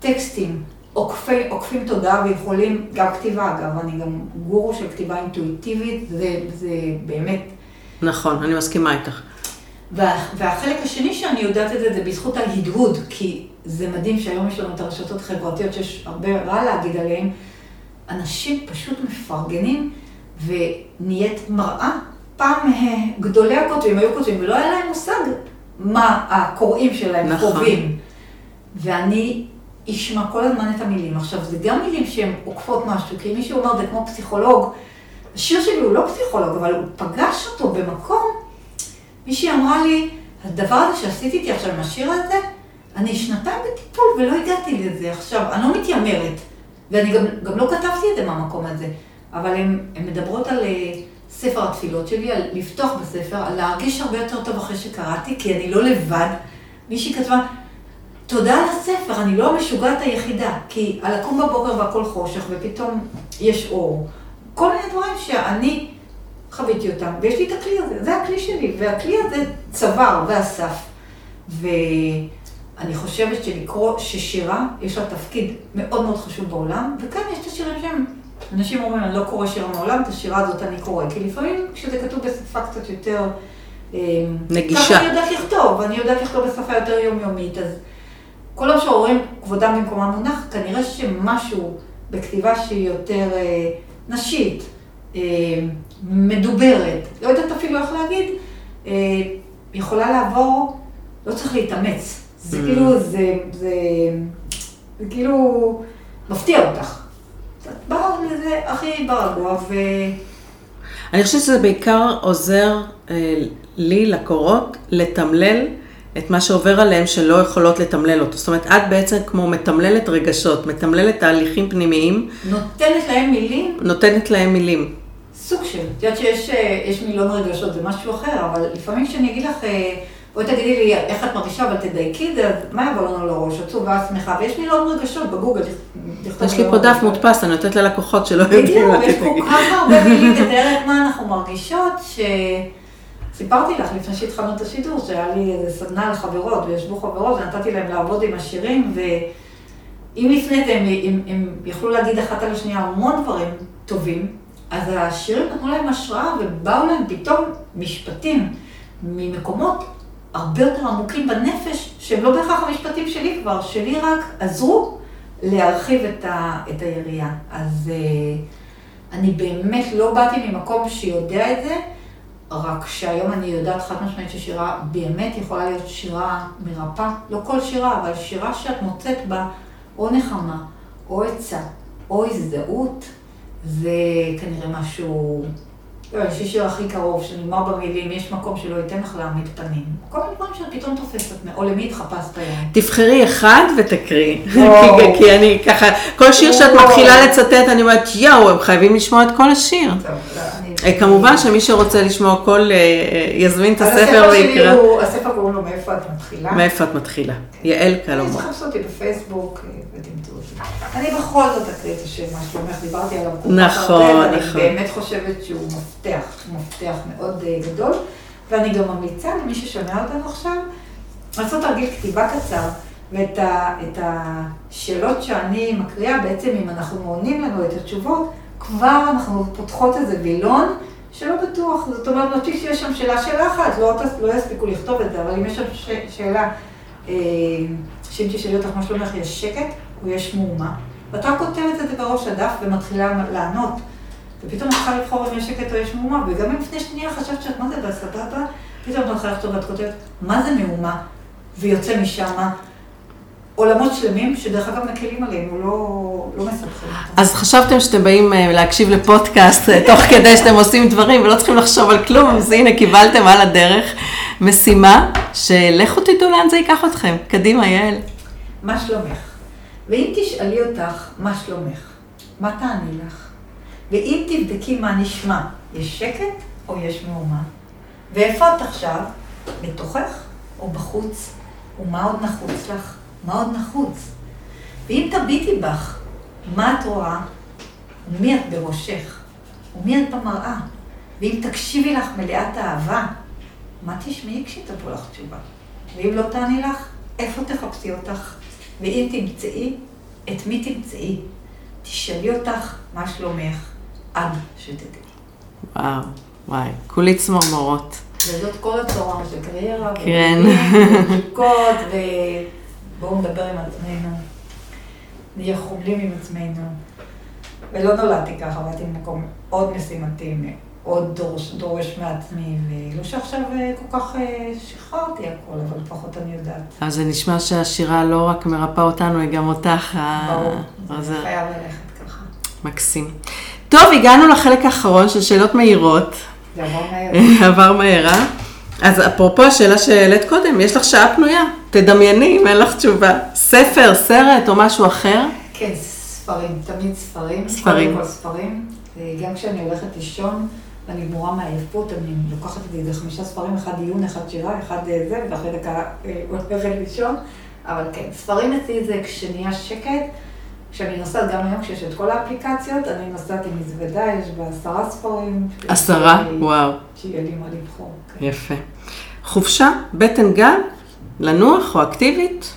טקסטים, עוקפי, עוקפים תודעה ויכולים, גם כתיבה אגב, אני גם גורו של כתיבה אינטואיטיבית, זה, זה באמת נכון, אני מסכימה איתך. וה, והחלק השני שאני יודעת את זה, זה בזכות ההדהוד, כי זה מדהים שהיום יש לנו את הרשתות החברתיות שיש הרבה רע להגיד עליהן. אנשים פשוט מפרגנים ונהיית מראה. פעם גדולי הכותבים היו כותבים ולא היה להם מושג מה הקוראים שלהם נכון. חווים. ואני ישמע כל הזמן את המילים. עכשיו, זה גם מילים שהן עוקפות משהו, כי מישהו אומר, זה כמו פסיכולוג. השיר שלי הוא לא פסיכולוג, אבל הוא פגש אותו במקום. מישהי אמרה לי, הדבר הזה שעשיתי איתי עכשיו עם השיר הזה, אני שנתיים בטיפול ולא הגעתי לזה. עכשיו, אני לא מתיימרת, ואני גם, גם לא כתבתי את זה מהמקום הזה, אבל הן מדברות על אה, ספר התפילות שלי, על לפתוח בספר, על להרגיש הרבה יותר טוב אחרי שקראתי, כי אני לא לבד. מישהי כתבה, תודה על הספר, אני לא המשוגעת היחידה, כי על לקום בבוקר והכל חושך, ופתאום יש אור. כל מיני דברים שאני חוויתי אותם, ויש לי את הכלי הזה, זה הכלי שלי, והכלי הזה צבר ואסף. ואני חושבת שלקרוא ששירה, יש לה תפקיד מאוד מאוד חשוב בעולם, וכאן יש את השירים שהם, אנשים אומרים, אני לא קורא שירה מעולם, את השירה הזאת אני קורא, כי לפעמים כשזה כתוב בשפה קצת יותר... אה, נגישה. ככה אני יודעת לכתוב, אני יודעת לכתוב בשפה יותר יומיומית, אז כל עוד שההורים כבודם במקומם מונח, כנראה שמשהו בכתיבה שהיא יותר אה, נשית, אה, מדוברת, לא יודעת אפילו איך להגיד, אה, יכולה לעבור, לא צריך להתאמץ. זה mm. כאילו, זה, זה, זה כאילו מפתיע אותך. את באה לזה הכי ברגוע ו... אני חושבת שזה בעיקר עוזר אה, לי, לקורות, לתמלל את מה שעובר עליהם שלא יכולות לתמלל אותו. זאת אומרת, את בעצם כמו מתמללת רגשות, מתמללת תהליכים פנימיים. נותנת להם מילים? נותנת להם מילים. סוג של. את יודעת שיש אה, מילון רגשות, זה משהו אחר, אבל לפעמים כשאני אגיד לך, אה, בואי תגידי לי איך את מרגישה, אבל תדייקי את זה, אז מה יבוא לנו לראש? עצובה, שמחה, ויש מילון רגשות בגוגל. יש לי פה דף מודפס, אני נותנת ללקוחות שלא יודעים מה תגידי. בדיוק, יש כל כך הרבה מילים לתאר מה אנחנו מרגישות. סיפרתי לך לפני שהתחלנו את השידור, שהיה לי איזה סדנה לחברות, וישבו חברות, ונתתי להם לעבוד עם השירים, ואם לפני זה הם, הם, הם יכלו להגיד אחת על השנייה המון דברים טובים, אז השירים נתנו להם השראה, ובאו להם פתאום משפטים ממקומות הרבה יותר עמוקים בנפש, שהם לא בהכרח המשפטים שלי כבר, שלי רק עזרו להרחיב את, ה, את היריעה. אז uh, אני באמת לא באתי ממקום שיודע את זה, רק שהיום אני יודעת חד משמעית ששירה באמת יכולה להיות שירה מרפאה, לא כל שירה, אבל שירה שאת מוצאת בה או נחמה, או עצה, או הזדהות, זה כנראה משהו לא, יש שיר הכי קרוב, שנגמר במילים, יש מקום שלא ייתן לך להעמיד פנים. כל מיני דברים שאת פתאום תופסת, או למי התחפשת היום. תבחרי אחד ותקריא. כי אני ככה, כל שיר שאת מתחילה לצטט, אני אומרת, יואו, הם חייבים לשמוע את כל השיר. לא, אה, כמובן שמי שרוצה לשמוע כל, אה, אה, יזמין את הספר ויקרא. הספר קוראים לו מאיפה את מתחילה. מאיפה את מתחילה. יעל קלומות. אני צריכה אותי בפייסבוק. אני בכל זאת אקריא את השם, מה שלומך, דיברתי עליו כל כך הרבה, נכון. ואני נכון. באמת חושבת שהוא מפתח, מפתח מאוד גדול, ואני גם ממליצה למי ששומע אותנו עכשיו, לעשות תרגיל כתיבה קצר. ואת ה, השאלות שאני מקריאה, בעצם אם אנחנו עונים לנו את התשובות, כבר אנחנו פותחות איזה וילון שלא בטוח. זאת אומרת, מספיק שיש שם שאלה, שאלה אחת, לא, לא יספיקו לכתוב את זה, אבל אם יש שם ש, שאלה, אה, שאם תשאלי אותך מה שלומך, יש שקט או יש מהומה, ואת רק כותבת את זה בראש הדף ומתחילה לענות. ופתאום את צריכה לבחור אם יש שקט או יש מהומה, וגם אם לפני שנייה חשבת שאת מה זה בסבבה, פתאום את מתחילה לכתוב ואת כותבת, מה זה מהומה? ויוצא משם עולמות שלמים, שדרך אגב מקלים עלינו, לא, לא מסבכים אז חשבתם שאתם באים אה, להקשיב לפודקאסט אה, תוך כדי שאתם עושים דברים ולא צריכים לחשוב על כלום, אז הנה קיבלתם על הדרך משימה, שלכו תדעו לאן זה ייקח אתכם. קדימה, יעל. מה שלומך? ואם תשאלי אותך, מה שלומך? מה תעני לך? ואם תבדקי מה נשמע, יש שקט או יש מהומה? ואיפה את עכשיו? בתוכך או בחוץ? ומה עוד נחוץ לך? מה עוד נחוץ? ואם תביטי בך, מה את רואה? ומי את בראשך? ומי את במראה? ואם תקשיבי לך מלאת אהבה, מה תשמעי כשתבוא לך תשובה? ואם לא תעני לך, איפה תחפשי אותך? ואם תמצאי, את מי תמצאי? תשאלי אותך מה שלומך, עד שתדעי. וואו, וואי, כולי צמרמורות. וזאת כל הצורה של קריירה, כן. ובדיקות, ו... בואו נדבר עם עצמנו, נהיה חומלים עם עצמנו. ולא נולדתי ככה, באתי ממקום מאוד משימתי, עוד דורש, דורש מעצמי, ולא שעכשיו אה, כל כך אה, שחררתי הכל, אבל לפחות אני יודעת. אז זה נשמע שהשירה לא רק מרפאה אותנו, היא גם אותך. ברור, אז זה חייב ללכת ככה. מקסים. טוב, הגענו לחלק האחרון של שאלות מהירות. זה עבר מהר. עבר מהר, אה? אז אפרופו השאלה שהעלית קודם, יש לך שעה פנויה, תדמייני אם אין לך תשובה. ספר, סרט או משהו אחר? כן, ספרים, תמיד ספרים. ספרים. ספרים. אה, גם כשאני הולכת לישון, ואני גמורה מעייפות, אני לוקחת איזה חמישה ספרים, אחד עיון, אחד שירה, אחד אה, זה, ואחרי דקה אה, הולכת לישון. אבל כן, ספרים אצלי זה כשנהיה שקט. כשאני נוסעת, גם היום כשיש את כל האפליקציות, אני נוסעת עם מזוודה, יש בה עשרה ספרים. עשרה? לי- וואו, שיהיה לי מה לבחור. כן. יפה. חופשה, בטן גב, לנוח או אקטיבית?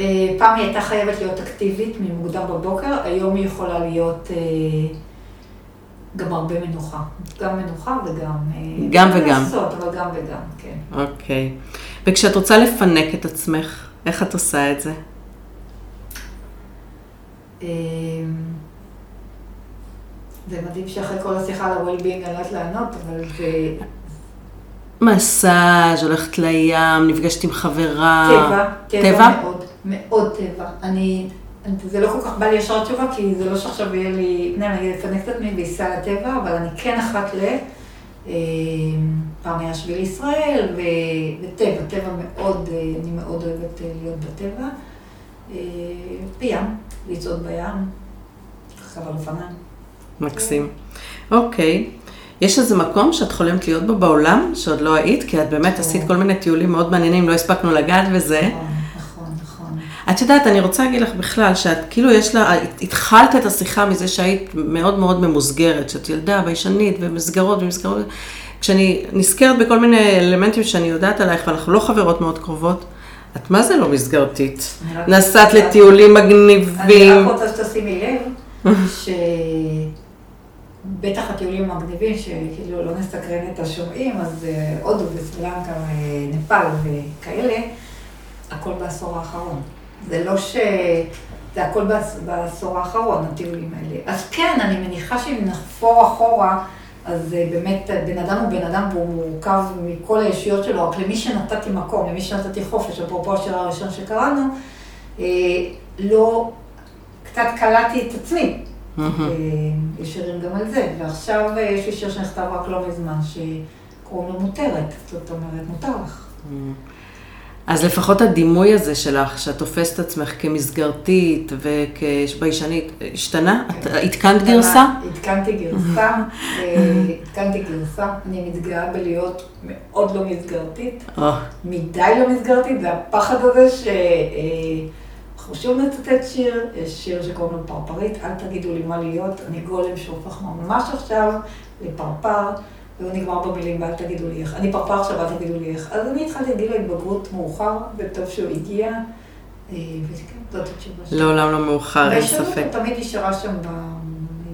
אה, פעם היא הייתה חייבת להיות אקטיבית ממוקדם בבוקר, היום היא יכולה להיות גם הרבה מנוחה. גם מנוחה וגם... אה, גם וגם. לעשות, אבל גם וגם, כן. אוקיי. וכשאת רוצה לפנק את עצמך, איך את עושה את זה? אה, זה מדהים שאחרי כל השיחה על ה-well-being אני לא יודעת לענות, אבל זה מסאז', הולכת לים, נפגשת עם חברה. טבע, טבע טבע? מאוד, מאוד טבע. אני, זה לא כל כך בא לי ישר תשובה, כי זה לא שעכשיו יהיה לי, פנים, אני את עצמי ואסע לטבע, אבל אני כן אחת ל... אה, פעם היה שביל ישראל, ו- וטבע, טבע מאוד, אה, אני מאוד אוהבת אה, להיות בטבע. בים, לצעוד בים, על אופניים. מקסים. אוקיי. יש איזה מקום שאת חולמת להיות בו בעולם, שעוד לא היית? כי את באמת. עשית כל מיני טיולים מאוד מעניינים, לא הספקנו לגעת בזה. את יודעת, אני רוצה להגיד לך בכלל, שאת כאילו יש לה, התחלת את השיחה מזה שהיית מאוד מאוד ממוסגרת, שאת ילדה ביישנית ומסגרות ומסגרות. כשאני נזכרת בכל מיני אלמנטים שאני יודעת עלייך, ואנחנו לא חברות מאוד קרובות, את מה זה לא מסגרתית? אני נסעת לטיולים אני מגניבים. רק רוצה שתשימי לב, שבטח הטיולים המגניבים, שכאילו לא נסקרן את השומעים, אז אה, הודו וסרילנקה ונפאל וכאלה, הכל בעשור האחרון. זה לא ש... זה הכל בעש- בעשור האחרון, הטיולים האלה. אז כן, אני מניחה שאם נחפור אחורה, אז אה, באמת בן אדם הוא בן אדם והוא מורכב מכל הישויות שלו, רק למי שנתתי מקום, למי שנתתי חופש, אפרופו השיר הראשון שקראנו, אה, לא, קצת קלטתי את עצמי. אה, יש שירים גם על זה, ועכשיו יש לי שיר שנכתב רק לא מזמן, שקוראים לו מותרת, זאת אומרת, מותר לך. אז לפחות הדימוי הזה שלך, שאת תופסת את עצמך כמסגרתית וכביישנית, השתנה? את עדכנת גרסה? עדכנתי גרסה, אה, עדכנתי גרסה, אני מתגאה בלהיות מאוד לא מסגרתית, או, מדי לא מסגרתית, זה הפחד הזה ש... אה, אנחנו שוב נצטט שיר, יש שיר שקוראים לו פרפרית, אל תגידו לי מה להיות, אני גולם שהופך ממש עכשיו לפרפר, והוא נגמר במילים ואל תגידו לי איך. אני פרפר עכשיו, אל תגידו לי איך. אז אני התחלתי את גיל ההתבגרות מאוחר, וטוב שהוא הגיע, אה, שלי. לעולם לא מאוחר, אין ספק. תמיד נשארה שם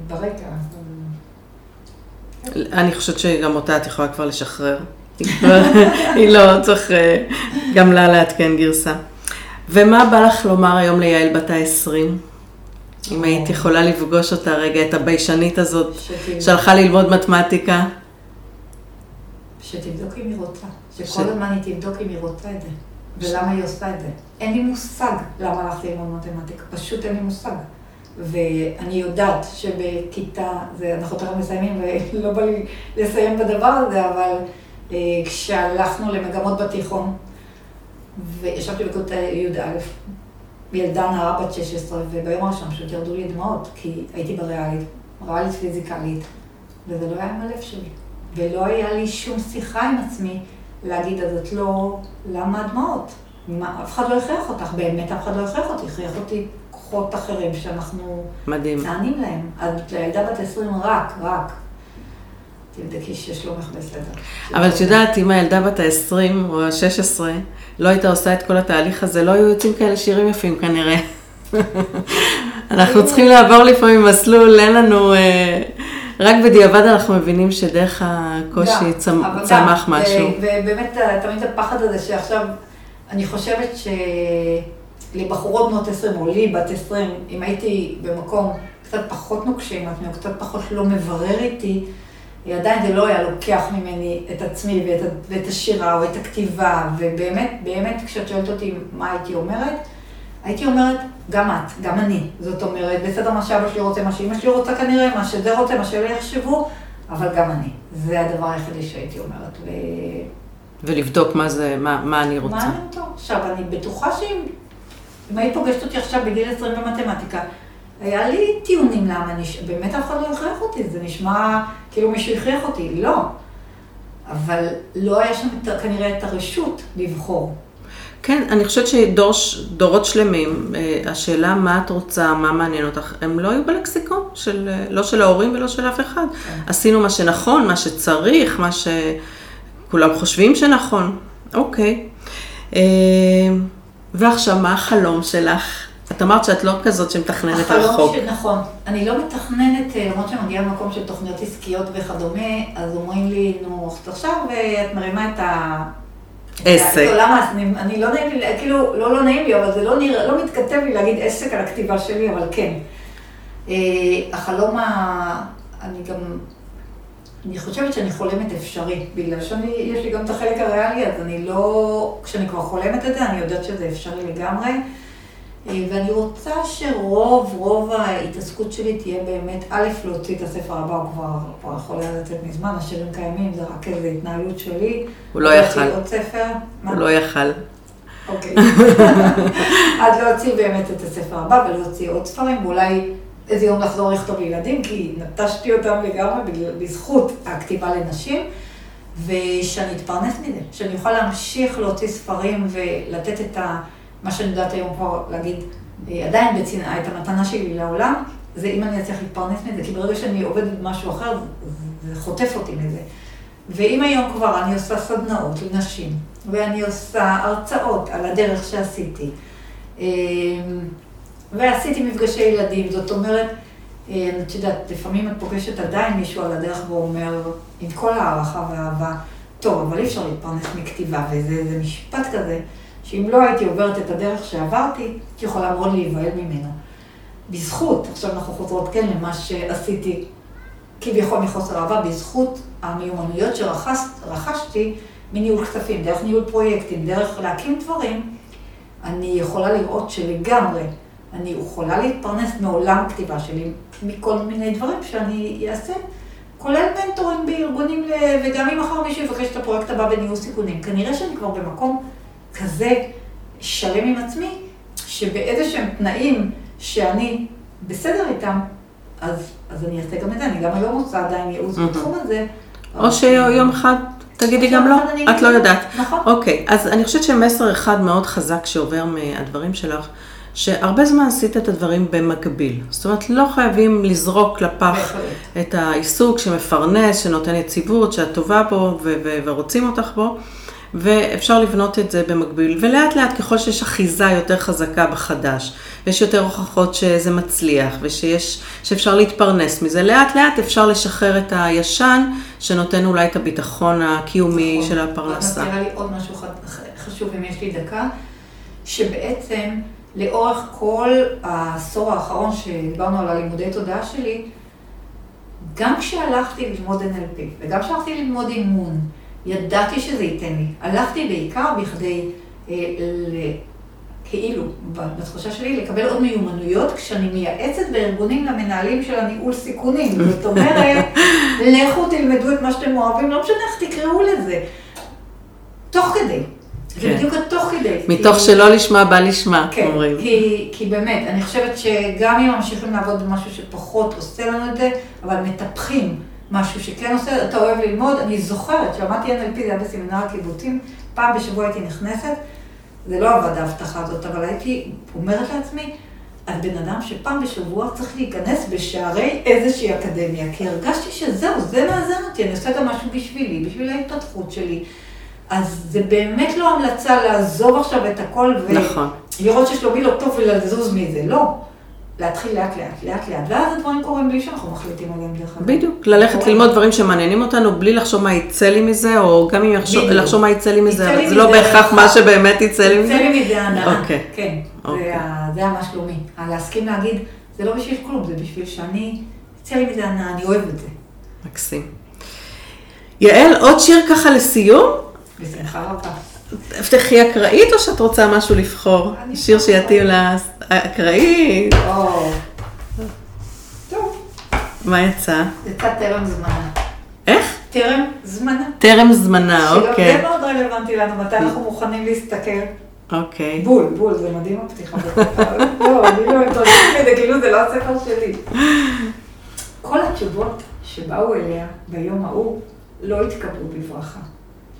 ברקע. אני חושבת שגם אותה את יכולה כבר לשחרר. היא לא צריך אה, גם לה לעדכן גרסה. ומה בא לך לומר היום ליעל בת ה-20? אם היית יכולה לפגוש אותה רגע, את הביישנית הזאת, שהלכה ללמוד מתמטיקה. שתבדוק אם היא רוצה. ש- שכל הזמן היא תבדוק אם היא רוצה את זה. ולמה היא עושה את זה. אין לי מושג למה הלכתי ללמוד מתמטיקה. פשוט אין לי מושג. ואני יודעת שבכיתה, זה, אנחנו תכף מסיימים, ולא בא לי לסיים בדבר הזה, אבל אה, כשהלכנו למגמות בתיכון, וישבתי בכיתה י"א, ילדה נערה בת 16, וביום הראשון פשוט ירדו לי דמעות, כי הייתי בריאלית, ריאלית פיזיקלית, וזה לא היה עם הלב שלי. ולא היה לי שום שיחה עם עצמי להגיד, אז את לא, למה הדמעות? מה, אף אחד לא הכריח אותך, באמת אף אחד לא הכריח אותי, הכריח אותי כוחות אחרים שאנחנו מדהים. נענים להם. אז לילדה בת 20 רק, רק. תבדקי ששלומך בסדר. אבל את יודעת, אם הילדה בת ה-20 או ה-16 לא הייתה עושה את כל התהליך הזה, לא היו יוצאים כאלה שירים יפים כנראה. אנחנו צריכים לעבור לפעמים מסלול, אין לנו... אה, רק בדיעבד אנחנו מבינים שדרך הקושי צמ- אבל צמח גם, משהו. ובאמת, אה, תמיד הפחד הזה שעכשיו, אני חושבת שלבחורות בנות 20, או לי בת 20, אם הייתי במקום קצת פחות נוקשה עם עצמי, או קצת פחות לא מברר איתי, עדיין זה לא היה לוקח ממני את עצמי ואת, ואת השירה או את הכתיבה, ובאמת, באמת, כשאת שואלת אותי מה הייתי אומרת, הייתי אומרת, גם את, גם אני. זאת אומרת, בסדר מה שאבא שלי רוצה, מה שאמא שלי רוצה כנראה, מה שזה רוצה, מה שאלה יחשבו, אבל גם אני. זה הדבר היחידי שהייתי אומרת. ו... ולבדוק מה זה, מה, מה אני רוצה. מה אני רוצה? עכשיו, אני בטוחה שאם אם היית פוגשת אותי עכשיו בגיל 20 במתמטיקה, היה לי טיעונים למה אני... באמת אף אחד לא הכריח אותי, זה נשמע כאילו מישהו הכריח אותי. לא. אבל לא היה שם כנראה את הרשות לבחור. כן, אני חושבת שדורות שלמים, אה, השאלה מה את רוצה, מה מעניין אותך, הם לא היו בלקסיקון, של, אה, לא של ההורים ולא של אף אחד. כן. עשינו מה שנכון, מה שצריך, מה שכולם חושבים שנכון. אוקיי. אה, ועכשיו, מה החלום שלך? את אמרת שאת לא כזאת שמתכננת רחוק. החלום נכון. אני לא מתכננת, למרות שאני מגיעה למקום של תוכניות עסקיות וכדומה, אז אומרים לי, נו, עכשיו את מרימה את ה... עסק. למה, אני, לא נעים לי, כאילו, לא לא נעים לי, אבל זה לא, נרא, לא מתכתב לי להגיד עסק על הכתיבה שלי, אבל כן. אה, החלום ה... אני גם... אני חושבת שאני חולמת אפשרי, בגלל שיש לי גם את החלק הריאלי, אז אני לא... כשאני כבר חולמת את זה, אני יודעת שזה אפשרי לגמרי. אה, ואני רוצה שרוב, רוב ההתעסקות שלי תהיה באמת, א', להוציא את הספר הבא, הוא כבר, כבר יכול היה לצאת מזמן, השירים קיימים, זה רק איזו התנהלות שלי. הוא לא יכל. עוד ספר. הוא לא יכל. אוקיי. אז להוציא באמת את הספר הבא ולהוציא עוד ספרים, ואולי איזה יום לחזור לכתוב לילדים, כי נטשתי אותם לגמרי בזכות הכתיבה לנשים, ושאני אתפרנס מזה, שאני אוכל להמשיך להוציא ספרים ולתת את ה... מה שאני יודעת היום כבר להגיד, אה, עדיין בצנעה, את המתנה שלי לעולם, זה אם אני אצליח להתפרנס מזה, כי ברגע שאני עובדת במשהו אחר, זה חוטף אותי מזה. ואם היום כבר אני עושה סדנאות לנשים, ואני עושה הרצאות על הדרך שעשיתי, אה, ועשיתי מפגשי ילדים, זאת אומרת, אה, את יודעת, לפעמים את פוגשת עדיין מישהו על הדרך ואומר, עם כל הערכה והאהבה, טוב, אבל אי אפשר להתפרנס מכתיבה, וזה משפט כזה. שאם לא הייתי עוברת את הדרך שעברתי, הייתי יכולה מאוד להיבהל ממנו. בזכות, עכשיו אנחנו חוזרות כן למה שעשיתי כביכול מחוסר אהבה, בזכות המיומנויות שרכשתי מניהול כספים, דרך ניהול פרויקטים, דרך להקים דברים, אני יכולה לראות שלגמרי אני יכולה להתפרנס מעולם כתיבה שלי, מכל מיני דברים שאני אעשה, כולל מנטורים בארגונים, וגם אם מחר מישהו יבקש את הפרויקט הבא בניהול סיכונים. כנראה שאני כבר במקום כזה שלם עם עצמי, שבאיזה שהם תנאים שאני בסדר איתם, אז, אז אני אעשה גם את זה. אני גם היום עושה עדיין ייעוץ בתחום הזה. או שיום אחד תגידי גם לא, את לא יודעת. נכון. אוקיי, אז אני חושבת שמסר אחד מאוד חזק שעובר מהדברים שלך, שהרבה זמן עשית את הדברים במקביל. זאת אומרת, לא חייבים לזרוק לפח את העיסוק שמפרנס, שנותן יציבות, שאת טובה בו ורוצים אותך בו. ואפשר לבנות את זה במקביל. ולאט לאט, ככל שיש אחיזה יותר חזקה בחדש, ויש יותר הוכחות שזה מצליח, ושיש, שאפשר להתפרנס מזה, לאט לאט אפשר לשחרר את הישן, שנותן אולי את הביטחון הקיומי נכון. של הפרנסה. את מזכירה לי עוד משהו חשוב, אם יש לי דקה, שבעצם לאורך כל העשור האחרון שדיברנו על הלימודי תודעה שלי, גם כשהלכתי ללמוד NLP, וגם כשהלכתי ללמוד אימון, ידעתי שזה ייתן לי. הלכתי בעיקר בכדי, אה, ל... כאילו, בתחושה שלי, לקבל עוד מיומנויות כשאני מייעצת בארגונים למנהלים של הניהול סיכונים. זאת אומרת, לכו תלמדו את מה שאתם אוהבים, לא משנה איך תקראו לזה. תוך כדי. כן. זה בדיוק התוך כדי. מתוך כי... שלא לשמה בא לשמה, כן, אומרים. כי, כי באמת, אני חושבת שגם אם ממשיכים לעבוד במשהו שפחות עושה לנו את זה, אבל מטפחים. משהו שכן עושה, אתה אוהב ללמוד, אני זוכרת שלמדתי NLP, זה היה בסמינר הקיבוצים, פעם בשבוע הייתי נכנסת, זה לא עבד ההבטחה הזאת, אבל הייתי אומרת לעצמי, את בן אדם שפעם בשבוע צריך להיכנס בשערי איזושהי אקדמיה, כי הרגשתי שזהו, זה מאזן אותי, אני עושה גם משהו בשבילי, בשביל ההתפתחות שלי. אז זה באמת לא המלצה לעזוב עכשיו את הכל ולראות נכון. ששלומי לא טוב ולזוז מזה, לא. להתחיל לאט לאט, לאט לאט, ואז הדברים קורים בלי שאנחנו מחליטים עליהם דרך אגב. בדיוק, ללכת ללמוד דברים שמעניינים אותנו, בלי לחשוב מה יצא לי מזה, או גם אם לחשוב מה יצא לי מזה, אבל זה לא בהכרח מה שבאמת יצא לי מזה. יצא לי מזה הנאה, אוקיי. כן, אוקיי. זה היה מה שלומי. להסכים להגיד, זה לא בשביל כלום, זה בשביל שאני, יצא לי מזה הנאה, אני אוהב את זה. מקסים. יעל, עוד שיר ככה לסיום? בשמחה רבה. תפתחי אקראית או שאת רוצה משהו לבחור? שיר. שיתאים לאקראית. מה יצא? יצא טרם זמנה. איך? טרם זמנה. טרם זמנה, אוקיי. זה מאוד רלוונטי לנו, מתי אנחנו מוכנים להסתכל. אוקיי. בול, בול, זה מדהים הפתיחה. לא, אני לא מתרגשת מזה, כאילו זה לא הספר שלי. כל התשובות שבאו אליה ביום ההוא לא התקבלו בברכה.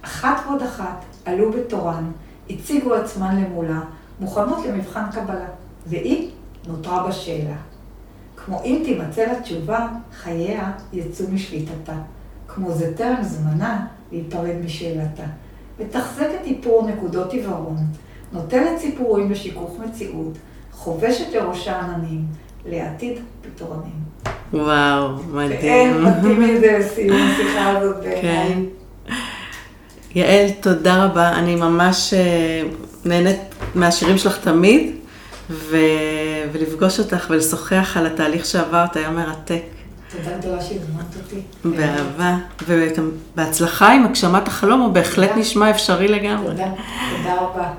אחת ועוד אחת עלו בתורן, הציגו עצמן למולה, מוכנות למבחן קבלה, והיא נותרה בשאלה. כמו אם תימצא לה תשובה, חייה יצאו משליטתה. כמו זה טרם זמנה להיפרד משאלתה. מתחזקת איפור נקודות עיוורון, נוטלת סיפורים בשיכוך מציאות, חובשת לראשה עננים, לעתיד פתרונים. וואו, ואין מדהים. מתאים מזה לסיום השיחה הזאת כן. בעיניי. יעל, תודה רבה. אני ממש אה, נהנית מהשירים שלך תמיד, ו... ולפגוש אותך ולשוחח על התהליך שעברת היה מרתק. תודה גדולה שהזמנת אותי. באהבה, ובהצלחה עם הגשמת החלום, הוא בהחלט. נשמע אפשרי לגמרי. תודה, תודה רבה.